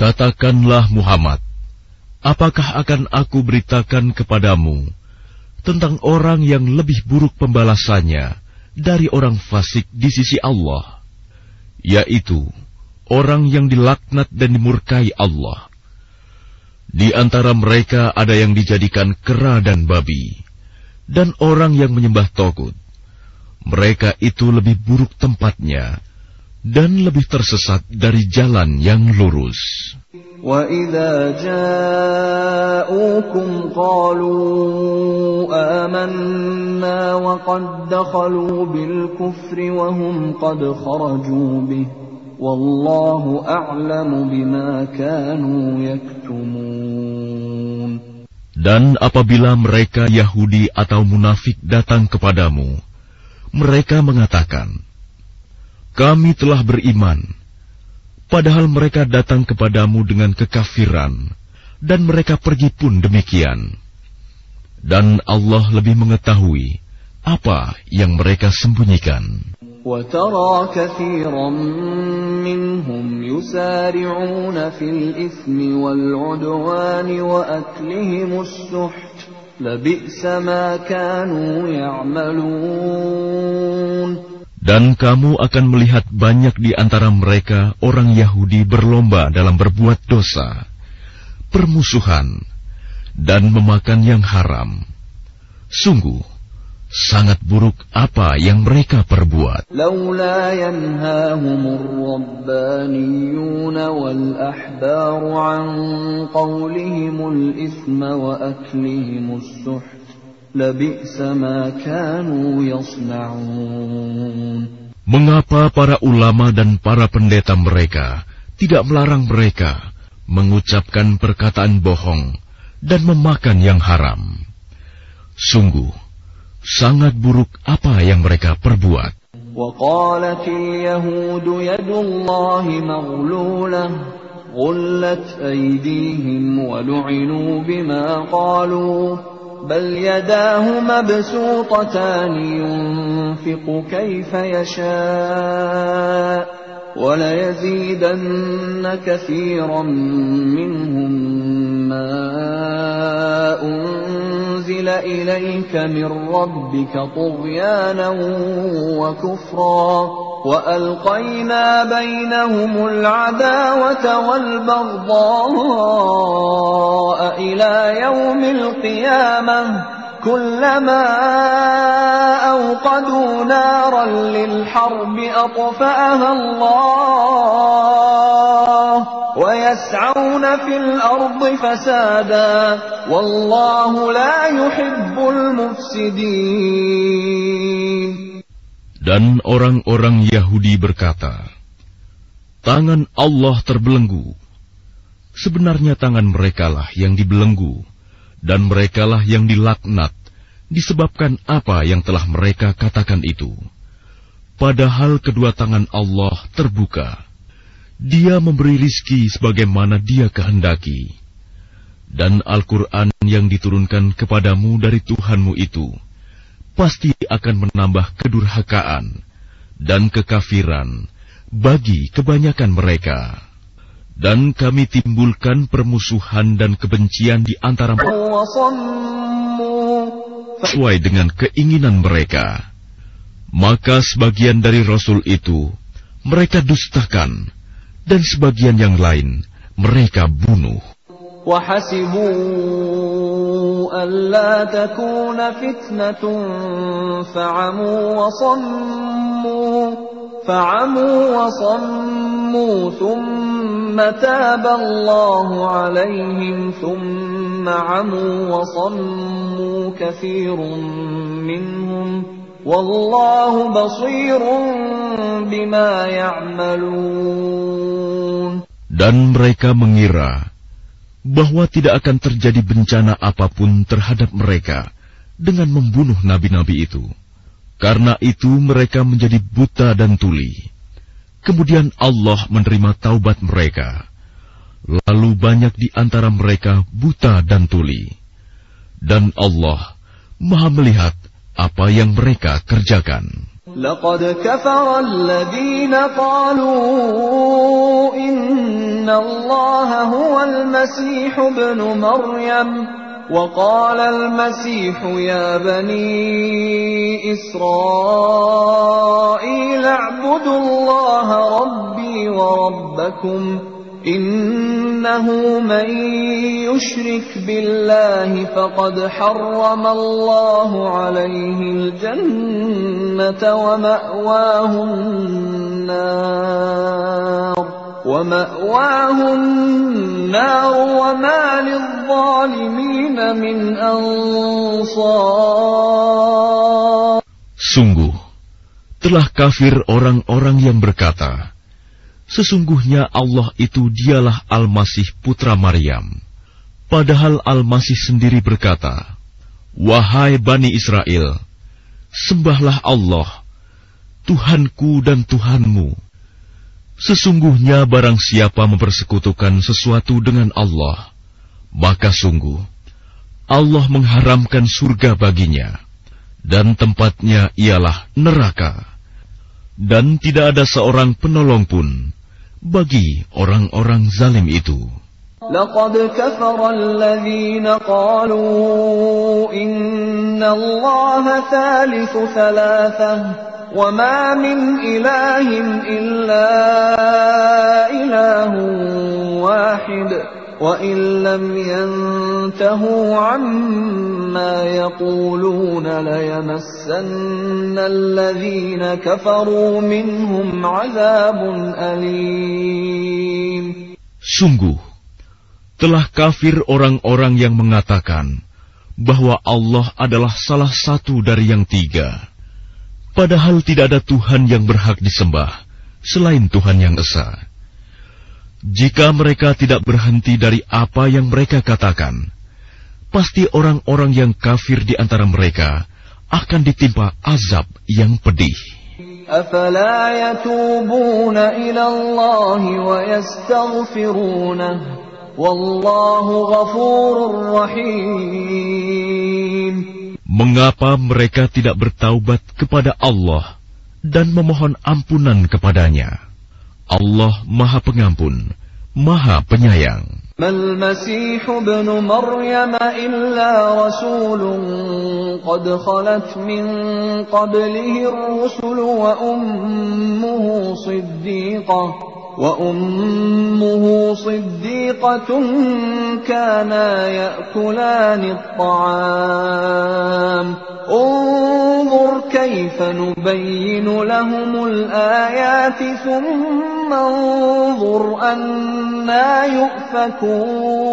Katakanlah Muhammad, apakah akan aku beritakan kepadamu tentang orang yang lebih buruk pembalasannya dari orang fasik di sisi Allah, yaitu orang yang dilaknat dan dimurkai Allah? Di antara mereka ada yang dijadikan kera dan babi, dan orang yang menyembah togut. Mereka itu lebih buruk tempatnya, dan lebih tersesat dari jalan yang lurus. وإذا جاءوكم قالوا آمنا وقد دخلوا بالكفر وهم قد خرجوا به والله أعلم بما كانوا يكتمون dan apabila mereka Yahudi atau munafik datang kepadamu, mereka mengatakan, Kami telah beriman, padahal mereka datang kepadamu dengan kekafiran, dan mereka pergi pun demikian. Dan Allah lebih mengetahui apa yang mereka sembunyikan. وترى كثيرا منهم يسارعون في الإثم والعدوان وأكلهم السحت لبئس ما كانوا يعملون Dan kamu akan melihat banyak di antara mereka orang Yahudi berlomba dalam berbuat dosa, permusuhan, dan memakan yang haram. Sungguh, sangat buruk apa yang mereka perbuat. Mengapa para ulama dan para pendeta mereka tidak melarang mereka mengucapkan perkataan bohong dan memakan yang haram? Sungguh, sangat buruk apa yang mereka perbuat. وقالت اليهود يد الله مغلولة غلت أيديهم ولعنوا بما قالوا بل يداه مبسوطتان ينفق كيف يشاء وليزيدن كثيرا منهم ما أنزل إليك من ربك طغيانا وكفرا وألقينا بينهم العداوة والبغضاء إلى يوم القيامة كلما أوقدوا نارا للحرب أطفأها الله ويسعون Dan orang-orang Yahudi berkata, Tangan Allah terbelenggu. Sebenarnya tangan merekalah yang dibelenggu, dan merekalah yang dilaknat, disebabkan apa yang telah mereka katakan itu. Padahal kedua tangan Allah terbuka. Dia memberi rizki sebagaimana dia kehendaki. Dan Al-Quran yang diturunkan kepadamu dari Tuhanmu itu pasti akan menambah kedurhakaan dan kekafiran bagi kebanyakan mereka. Dan kami timbulkan permusuhan dan kebencian di antara mereka sesuai dengan keinginan mereka. Maka sebagian dari Rasul itu mereka dustakan, dan sebagian yang lain mereka bunuh. وحسبوا ألا تكون فتنة فعموا وصموا فعموا وصموا ثم تاب الله عليهم ثم عموا وصموا كثير منهم Dan mereka mengira bahwa tidak akan terjadi bencana apa pun terhadap mereka dengan membunuh nabi-nabi itu. Karena itu mereka menjadi buta dan tuli. Kemudian Allah menerima taubat mereka. Lalu banyak di antara mereka buta dan tuli. Dan Allah maha melihat apa yang mereka kerjakan. لقد كفر الذين قالوا إن الله هو المسيح ابن مريم وقال المسيح يا بني إسرائيل اعبدوا الله ربي وربكم إنه من يشرك بالله فقد حرم الله عليه الجنة ومأواه النار ومأواه النار وما للظالمين من أنصار. Sungguh, telah kafir orang-orang yang berkata, Sesungguhnya Allah itu dialah Al-Masih putra Maryam. Padahal Al-Masih sendiri berkata, Wahai Bani Israel, sembahlah Allah, Tuhanku dan Tuhanmu. Sesungguhnya barang siapa mempersekutukan sesuatu dengan Allah, maka sungguh Allah mengharamkan surga baginya, dan tempatnya ialah neraka. Dan tidak ada seorang penolong pun bagi orang-orang zalim itu. لقد كفر الذين قالوا إن الله ثالث ثلاثة وما من إله إلا إله واحد وإن لم ينتهوا عما يقولون ليمسن الذين كفروا منهم عذاب أليم Sungguh, telah kafir orang-orang yang mengatakan bahwa Allah adalah salah satu dari yang tiga. Padahal tidak ada Tuhan yang berhak disembah selain Tuhan yang Esa. jika mereka tidak berhenti dari apa yang mereka katakan, pasti orang-orang yang kafir di antara mereka akan ditimpa azab yang pedih. Mengapa mereka tidak bertaubat kepada Allah dan memohon ampunan kepadanya? Allah Maha Pengampun, Maha Penyayang. المسيح ابن مريم إلا رسول قد خلت من قبله الرسل وأمه صديقة وأمه صديقة كانا يأكلان الطعام انظر كيف نبين لهم الآيات ثم انظر أنا يؤفكون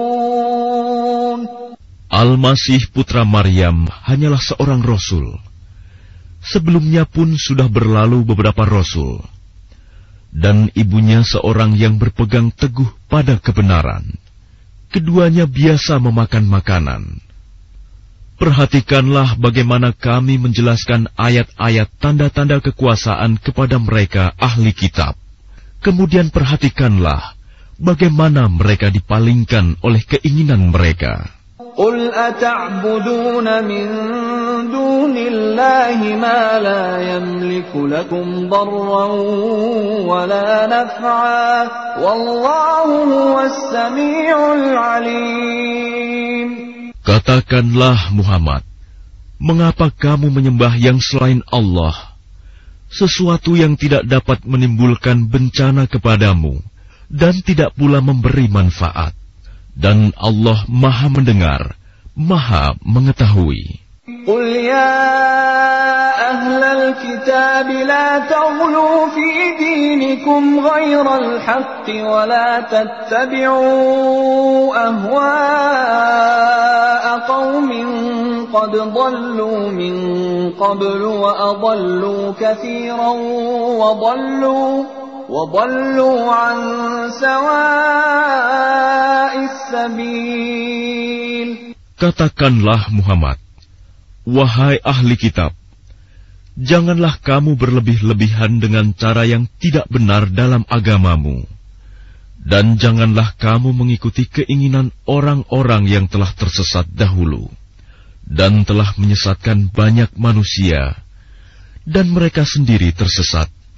Al-Masih putra Maryam hanyalah seorang rasul. Sebelumnya pun sudah berlalu beberapa rasul. Dan ibunya seorang yang berpegang teguh pada kebenaran. Keduanya biasa memakan makanan. Perhatikanlah bagaimana kami menjelaskan ayat-ayat tanda-tanda kekuasaan kepada mereka ahli kitab. Kemudian perhatikanlah bagaimana mereka dipalingkan oleh keinginan mereka. قل أتعبدون من دون الله ما لا يملك لكم ضرا ولا نفعا والله هو السميع العليم Katakanlah Muhammad, mengapa kamu menyembah yang selain Allah, sesuatu yang tidak dapat menimbulkan bencana kepadamu dan tidak pula memberi manfaat, Dan Allah Maha Mendengar, Maha Mengetahui. قل يا أهل الكتاب لا تغلوا في دينكم غير الحق ولا تتبعوا أهواء قوم قد ضلوا من قبل وأضلوا كثيرا وضلوا وضلوا عن سواء السبيل Katakanlah Muhammad, Wahai ahli kitab, janganlah kamu berlebih-lebihan dengan cara yang tidak benar dalam agamamu. Dan janganlah kamu mengikuti keinginan orang-orang yang telah tersesat dahulu, dan telah menyesatkan banyak manusia, dan mereka sendiri tersesat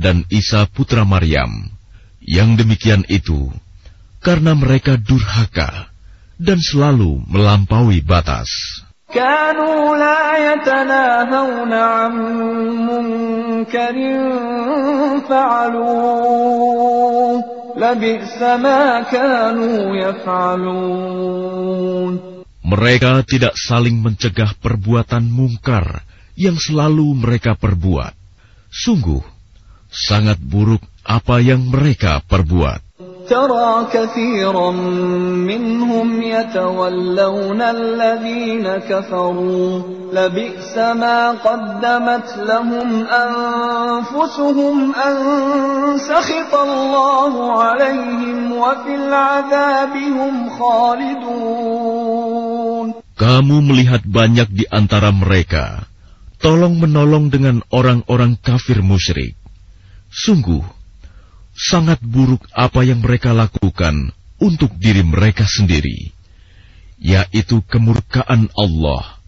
dan Isa putra Maryam. Yang demikian itu karena mereka durhaka dan selalu melampaui batas. كانوا لا يتناهون عن منكر فعلوه لبئس ما كانوا يفعلون Mereka tidak saling mencegah perbuatan mungkar yang selalu mereka perbuat. Sungguh, sangat buruk apa yang mereka perbuat. ترى كثيرا منهم يتولون الذين كفروا لبئس ما قدمت لهم أنفسهم أن سخط الله عليهم وفي العذاب هم خالدون Kamu melihat banyak di antara mereka, tolong-menolong dengan orang-orang kafir musyrik. Sungguh, sangat buruk apa yang mereka lakukan untuk diri mereka sendiri, yaitu kemurkaan Allah,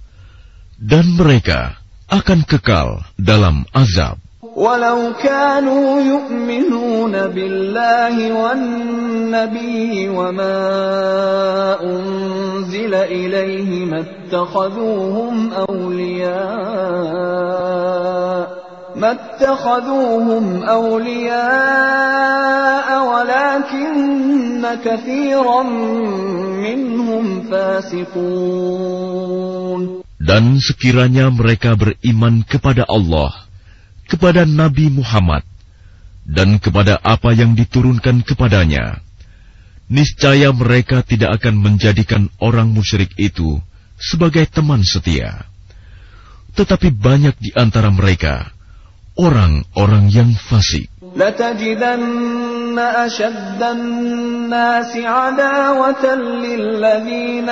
dan mereka akan kekal dalam azab. ولو كانوا يؤمنون بالله والنبي وما أنزل إليه ما اتخذوهم أولياء ما اتخذوهم أولياء ولكن كثيرا منهم فاسقون Dan sekiranya mereka beriman kepada Allah, kepada Nabi Muhammad, dan kepada apa yang diturunkan kepadanya, niscaya mereka tidak akan menjadikan orang musyrik itu sebagai teman setia. Tetapi banyak di antara mereka orang-orang yang fasik. لتجدن أشد الناس عداوة للذين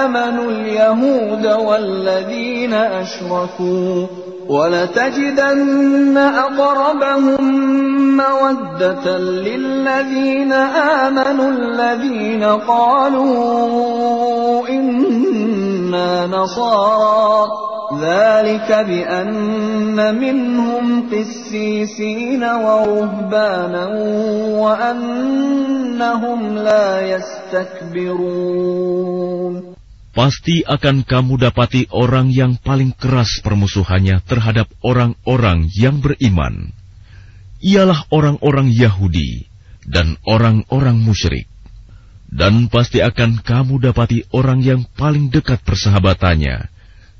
آمنوا اليهود والذين أشركوا ولتجدن أقربهم مودة للذين آمنوا الذين قالوا إنا نصارى ذلك بأن منهم قسيسين ورهبانا وأنهم لا يستكبرون Pasti akan kamu dapati orang yang paling keras permusuhannya terhadap orang-orang yang beriman. Ialah orang-orang Yahudi dan orang-orang musyrik. Dan pasti akan kamu dapati orang yang paling dekat persahabatannya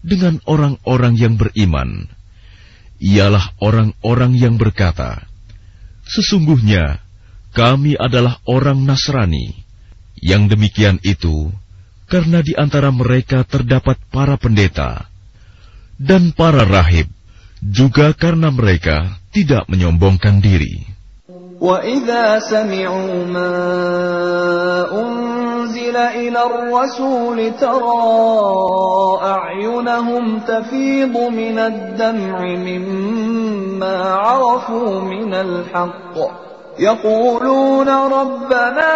dengan orang-orang yang beriman ialah orang-orang yang berkata, "Sesungguhnya kami adalah orang Nasrani." Yang demikian itu karena di antara mereka terdapat para pendeta dan para rahib, juga karena mereka tidak menyombongkan diri. وَإِذَا سَمِعُوا مَا أُنزِلَ إِلَى الرَّسُولِ تَرَى أَعْيُنَهُمْ تَفِيضُ مِنَ الدَّمْعِ مِمَّا عَرَفُوا مِنَ الْحَقِّ يَقُولُونَ رَبَّنَا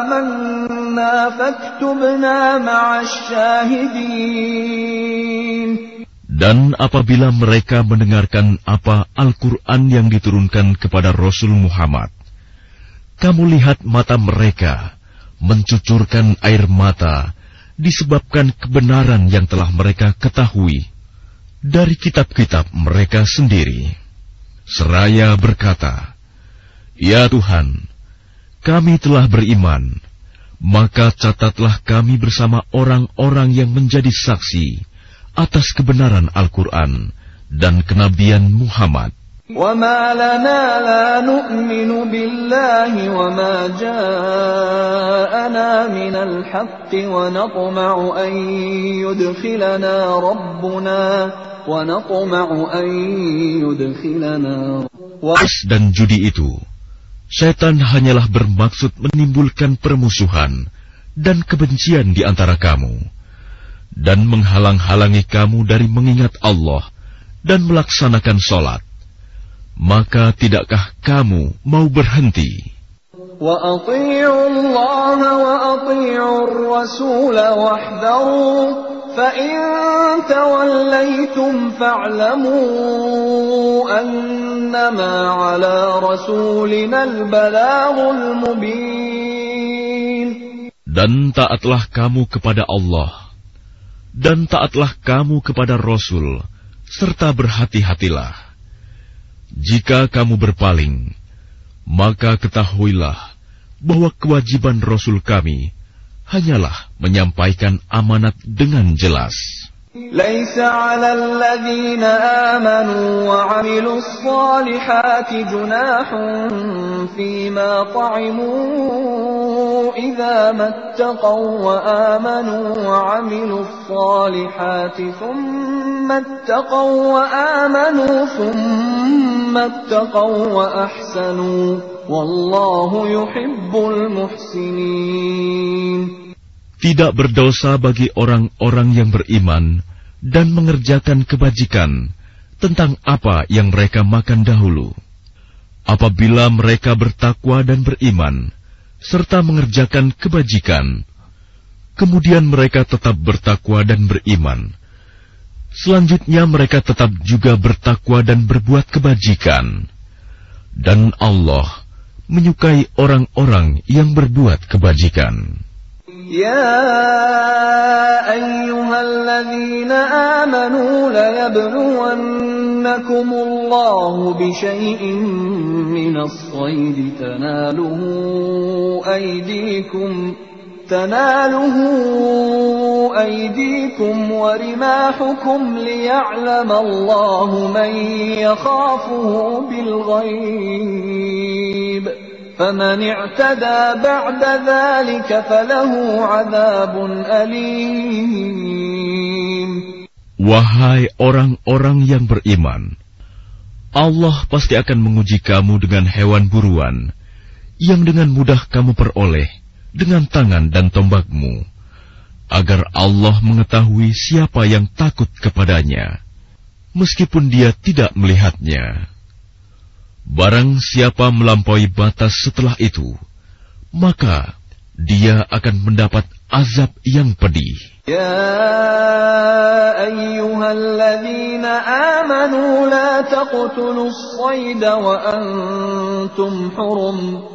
آمَنَّا فَاكْتُبْنَا مَعَ الشَّاهِدِينَ Dan apabila mereka mendengarkan apa Al-Quran yang diturunkan kepada Rasul Muhammad, kamu lihat mata mereka mencucurkan air mata disebabkan kebenaran yang telah mereka ketahui dari kitab-kitab mereka sendiri. Seraya berkata, Ya Tuhan, kami telah beriman, maka catatlah kami bersama orang-orang yang menjadi saksi atas kebenaran Al-Quran dan kenabian Muhammad. وما لنا لا نؤمن بالله وما جاءنا من الحق ونطمع أن يدخلنا ربنا ونطمع أن يدخلنا dan judi itu, setan hanyalah bermaksud menimbulkan permusuhan dan kebencian di antara kamu dan menghalang-halangi kamu dari mengingat Allah dan melaksanakan sholat, maka tidakkah kamu mau berhenti? وأطيعوا الله وأطيعوا الرسول واحذروا فإن توليتم فاعلموا أنما على رسولنا البلاغ المبين Dan taatlah kamu kepada Allah dan taatlah kamu kepada Rasul, serta berhati-hatilah. Jika kamu berpaling, maka ketahuilah bahwa kewajiban Rasul kami hanyalah menyampaikan amanat dengan jelas. ليس على الذين آمنوا وعملوا الصالحات جناح فيما طعموا إذا ما اتقوا وآمنوا وعملوا الصالحات ثم اتقوا وآمنوا ثم tidak berdosa bagi orang-orang yang beriman dan mengerjakan kebajikan tentang apa yang mereka makan dahulu. Apabila mereka bertakwa dan beriman, serta mengerjakan kebajikan, kemudian mereka tetap bertakwa dan beriman Selanjutnya mereka tetap juga bertakwa dan berbuat kebajikan. Dan Allah menyukai orang-orang yang berbuat kebajikan. يا أيها الذين آمنوا ليبلونكم الله بشيء من الصيد تناله أيديكم تناله أيديكم ورماحكم ليعلم الله من يخافه بالغيب فمن اعتدى بعد ذلك فله عذاب أليم Wahai orang-orang yang beriman, Allah pasti akan menguji kamu dengan hewan buruan yang dengan mudah kamu peroleh dengan tangan dan tombakmu, agar Allah mengetahui siapa yang takut kepadanya, meskipun dia tidak melihatnya. Barang siapa melampaui batas setelah itu, maka dia akan mendapat azab yang pedih. Ya ayyuhalladzina amanu la taqtulus sayda wa antum hurum.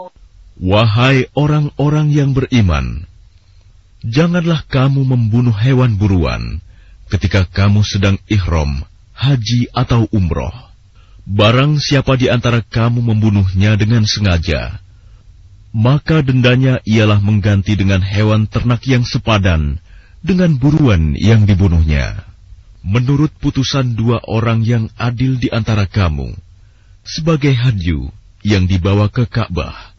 Wahai orang-orang yang beriman, janganlah kamu membunuh hewan buruan ketika kamu sedang ihram, haji atau umroh. Barang siapa di antara kamu membunuhnya dengan sengaja, maka dendanya ialah mengganti dengan hewan ternak yang sepadan dengan buruan yang dibunuhnya. Menurut putusan dua orang yang adil di antara kamu, sebagai hadyu yang dibawa ke Ka'bah,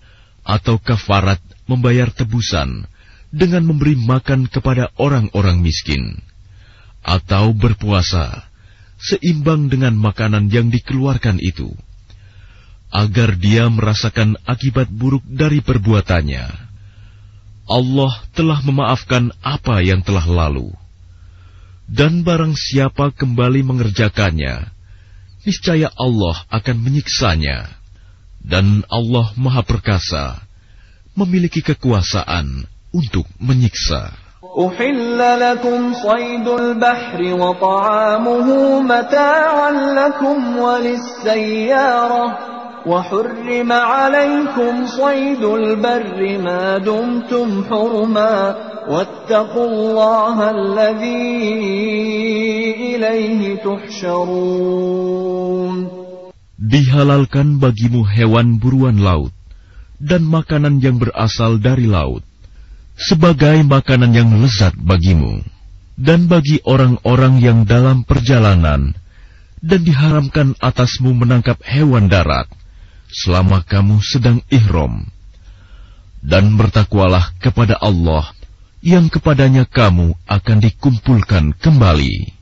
atau kafarat membayar tebusan dengan memberi makan kepada orang-orang miskin, atau berpuasa seimbang dengan makanan yang dikeluarkan itu, agar dia merasakan akibat buruk dari perbuatannya. Allah telah memaafkan apa yang telah lalu, dan barang siapa kembali mengerjakannya, niscaya Allah akan menyiksanya dan Allah Maha Perkasa, memiliki kekuasaan untuk menyiksa. أحل لكم صيد البحر وطعامه متاعا لكم وللسيارة وحرم عليكم صيد البر ما دمتم حرما واتقوا الله الذي إليه تحشرون dihalalkan bagimu hewan buruan laut dan makanan yang berasal dari laut, sebagai makanan yang lezat bagimu, dan bagi orang-orang yang dalam perjalanan, dan diharamkan atasmu menangkap hewan darat, selama kamu sedang ihram. Dan bertakwalah kepada Allah, yang kepadanya kamu akan dikumpulkan kembali.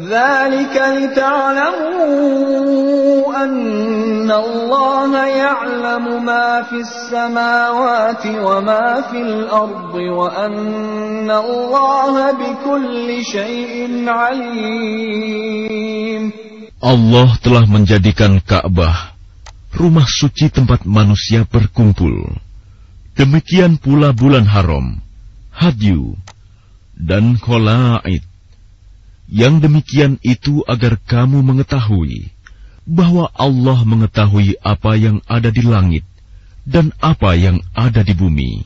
ذلك لتعلموا أن الله يعلم ما في السماوات وما في الأرض وأن الله بكل شيء عليم Allah telah menjadikan Ka'bah rumah suci tempat manusia berkumpul. Demikian pula bulan haram, hadyu, dan kholaid yang demikian itu agar kamu mengetahui bahwa Allah mengetahui apa yang ada di langit dan apa yang ada di bumi,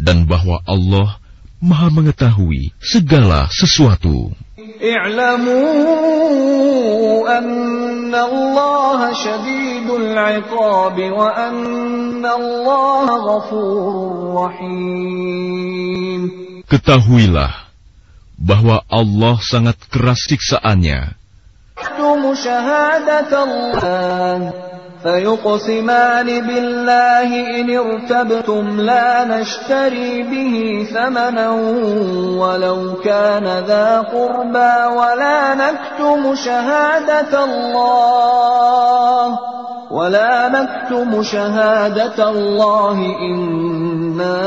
dan bahwa Allah Maha Mengetahui segala sesuatu. Ketahuilah bahwa Allah sangat keras siksaannya. فيقسمان بالله إن ارتبتم لا نشتري به ثمنا ولو كان ذا قربى ولا نكتم شهادة الله ولا نكتم شهادة الله إنا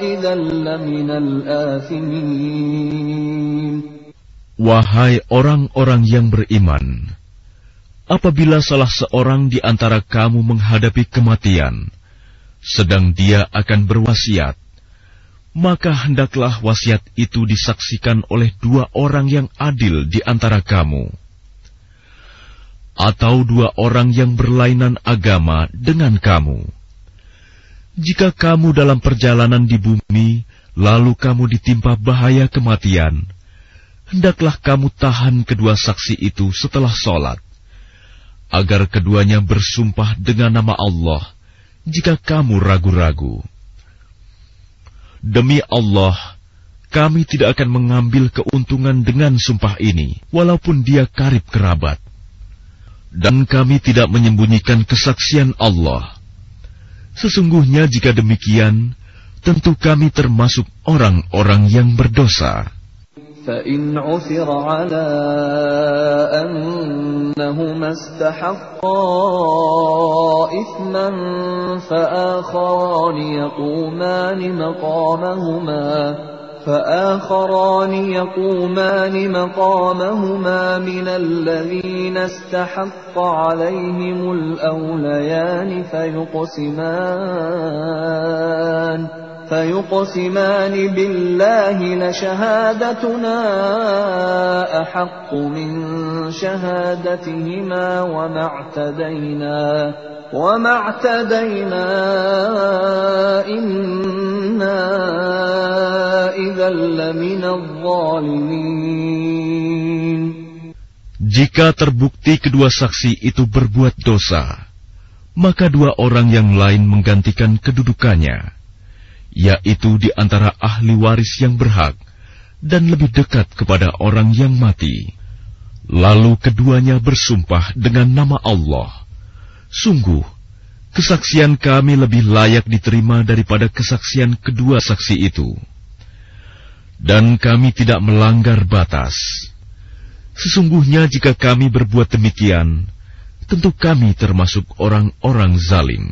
إذا لمن الآثمين Wahai orang-orang yang beriman, apabila salah seorang di antara kamu menghadapi kematian, sedang dia akan berwasiat, maka hendaklah wasiat itu disaksikan oleh dua orang yang adil di antara kamu atau dua orang yang berlainan agama dengan kamu. Jika kamu dalam perjalanan di bumi, lalu kamu ditimpa bahaya kematian, hendaklah kamu tahan kedua saksi itu setelah sholat, agar keduanya bersumpah dengan nama Allah jika kamu ragu-ragu. Demi Allah, kami tidak akan mengambil keuntungan dengan sumpah ini, walaupun dia karib kerabat dan kami tidak menyembunyikan kesaksian Allah. Sesungguhnya jika demikian, tentu kami termasuk orang-orang yang berdosa. فإن عثر على أنهما استحقا إثما فآخران يقومان مقامهما فآخران يقومان مقامهما من الذين استحق عليهم الأوليان فيقسمان. فيقسمان بالله لشهادتنا أحق من شهادتهما وما اعتدينا وما اعتدينا إنا إذا لمن الظالمين Jika terbukti kedua saksi itu berbuat dosa, maka dua orang yang lain menggantikan kedudukannya yaitu di antara ahli waris yang berhak dan lebih dekat kepada orang yang mati. Lalu keduanya bersumpah dengan nama Allah. Sungguh, kesaksian kami lebih layak diterima daripada kesaksian kedua saksi itu. Dan kami tidak melanggar batas. Sesungguhnya jika kami berbuat demikian, tentu kami termasuk orang-orang zalim.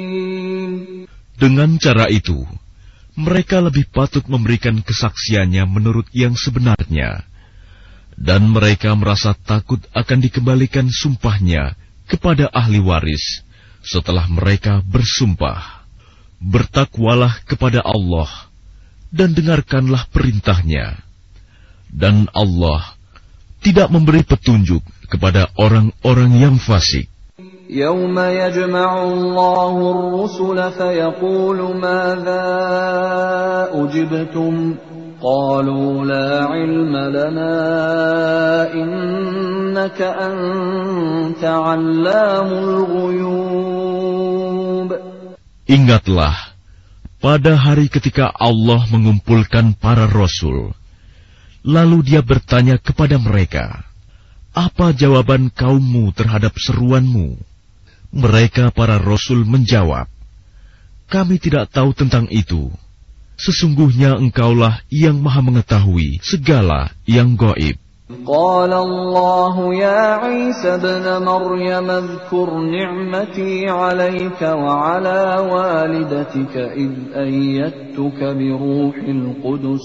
Dengan cara itu, mereka lebih patut memberikan kesaksiannya menurut yang sebenarnya, dan mereka merasa takut akan dikembalikan sumpahnya kepada ahli waris setelah mereka bersumpah. Bertakwalah kepada Allah dan dengarkanlah perintahnya. Dan Allah tidak memberi petunjuk kepada orang-orang yang fasik. يوم يجمع الله الرسل فيقول ماذا أجبتم قالوا لا علم لنا إنك أنت علام الغيوب Ingatlah, pada hari ketika Allah mengumpulkan para rasul, lalu dia bertanya kepada mereka, apa jawaban kaummu terhadap seruanmu? Mereka para rasul menjawab, Kami tidak tahu tentang itu. Sesungguhnya engkaulah yang maha mengetahui segala yang goib. قال الله يا عيسى ابن مريم اذكر نعمتي عليك وعلى والدتك إذ أيدتك بروح القدس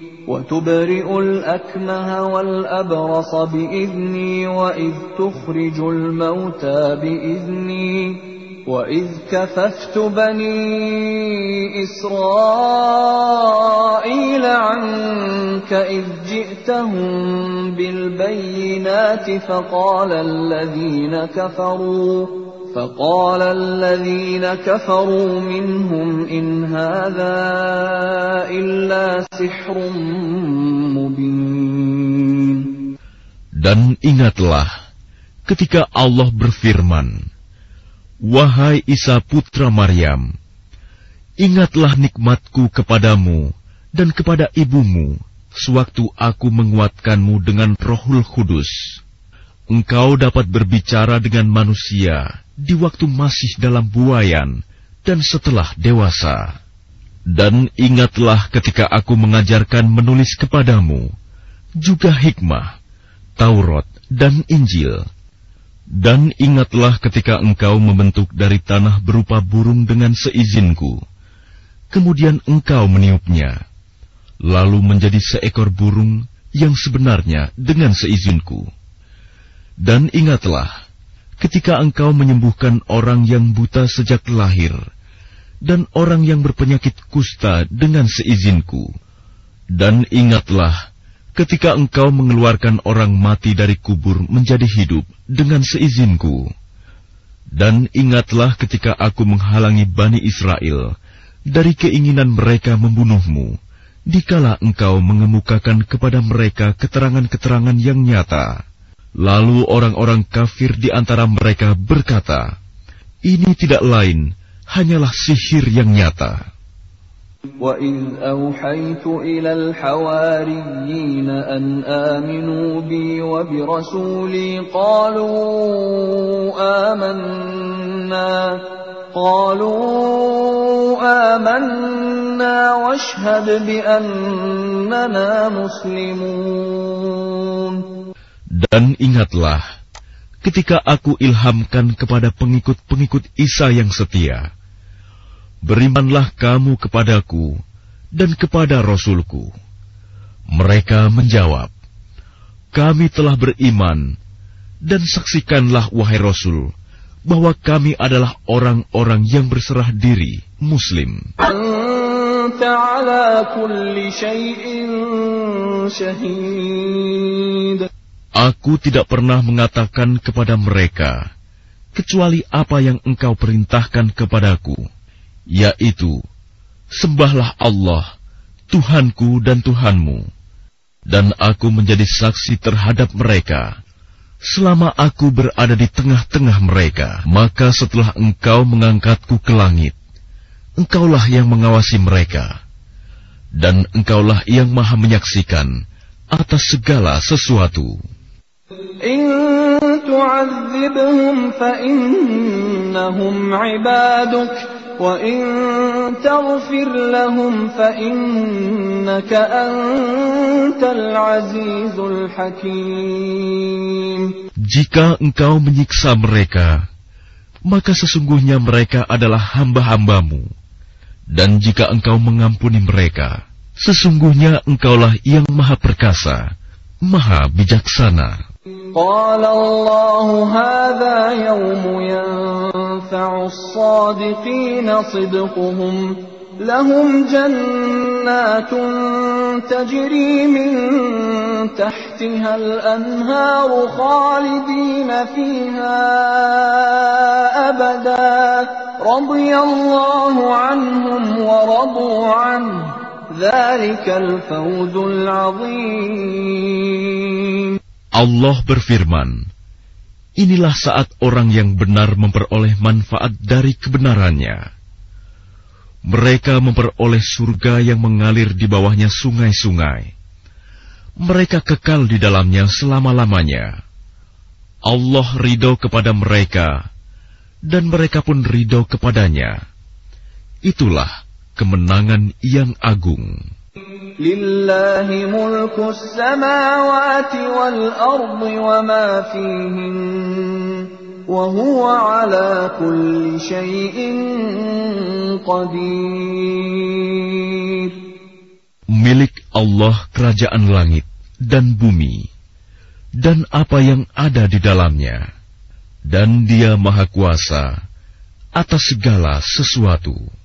وتبرئ الأكمه والأبرص بإذني وإذ تخرج الموتى بإذني وإذ كففت بني إسرائيل عنك إذ جئتهم بالبينات فقال الذين كفروا فقال الذين كفروا منهم إن هذا إلا سحر مبين Dan ingatlah ketika Allah berfirman, Wahai Isa putra Maryam, ingatlah nikmatku kepadamu dan kepada ibumu sewaktu aku menguatkanmu dengan rohul kudus. Engkau dapat berbicara dengan manusia di waktu masih dalam buayan dan setelah dewasa. Dan ingatlah ketika aku mengajarkan menulis kepadamu, juga hikmah, Taurat, dan Injil dan ingatlah ketika engkau membentuk dari tanah berupa burung dengan seizinku. kemudian engkau meniupnya, lalu menjadi seekor burung yang sebenarnya dengan seizinku. Dan ingatlah, ketika engkau menyembuhkan orang yang buta sejak lahir, dan orang yang berpenyakit kusta dengan seizinku. Dan ingatlah, ketika engkau mengeluarkan orang mati dari kubur menjadi hidup dengan seizinku. Dan ingatlah ketika aku menghalangi Bani Israel dari keinginan mereka membunuhmu, dikala engkau mengemukakan kepada mereka keterangan-keterangan yang nyata. Lalu orang-orang kafir di antara mereka berkata, Ini tidak lain, hanyalah sihir yang nyata. وَإِذْ أَوْحَيْتُ إِلَى الْحَوَارِيِّينَ أَنْ آمِنُوا بِي وَبِرَسُولِي قَالُوا آمَنَّا قَالُوا آمَنَّا وَاشْهَدْ بِأَنَّنَا مُسْلِمُونَ dan ingatlah, ketika aku ilhamkan kepada pengikut-pengikut Isa yang setia, Berimanlah kamu kepadaku dan kepada Rasulku. Mereka menjawab, Kami telah beriman, dan saksikanlah wahai Rasul, bahwa kami adalah orang-orang yang berserah diri, Muslim. Aku tidak pernah mengatakan kepada mereka, kecuali apa yang engkau perintahkan kepadaku yaitu sembahlah Allah, Tuhanku dan Tuhanmu, dan aku menjadi saksi terhadap mereka. Selama aku berada di tengah-tengah mereka, maka setelah engkau mengangkatku ke langit, engkaulah yang mengawasi mereka, dan engkaulah yang maha menyaksikan atas segala sesuatu. In tu'adzibhum fa innahum ibaduk وَإِن تَغْفِرْ لَهُمْ فَإِنَّكَ أَنْتَ الْعَزِيزُ الْحَكِيمُ Jika engkau menyiksa mereka, maka sesungguhnya mereka adalah hamba-hambamu. Dan jika engkau mengampuni mereka, sesungguhnya engkaulah yang maha perkasa, maha bijaksana. قال الله هذا يوم ينفع الصادقين صدقهم. لهم جنات تجري من تحتها الأنهار خالدين فيها أبدا. رضي الله عنهم ورضوا عنه. ذلك الفوز العظيم. Allah berfirman, Inilah saat orang yang benar memperoleh manfaat dari kebenarannya. Mereka memperoleh surga yang mengalir di bawahnya sungai-sungai. Mereka kekal di dalamnya selama-lamanya. Allah ridho kepada mereka, dan mereka pun ridho kepadanya. Itulah kemenangan yang agung. Lillahi mulku samawati wal ardi wa ma fihim wa huwa ala kulli. Milik Allah kerajaan langit dan bumi dan apa yang ada di dalamnya dan dia maha kuasa atas segala sesuatu.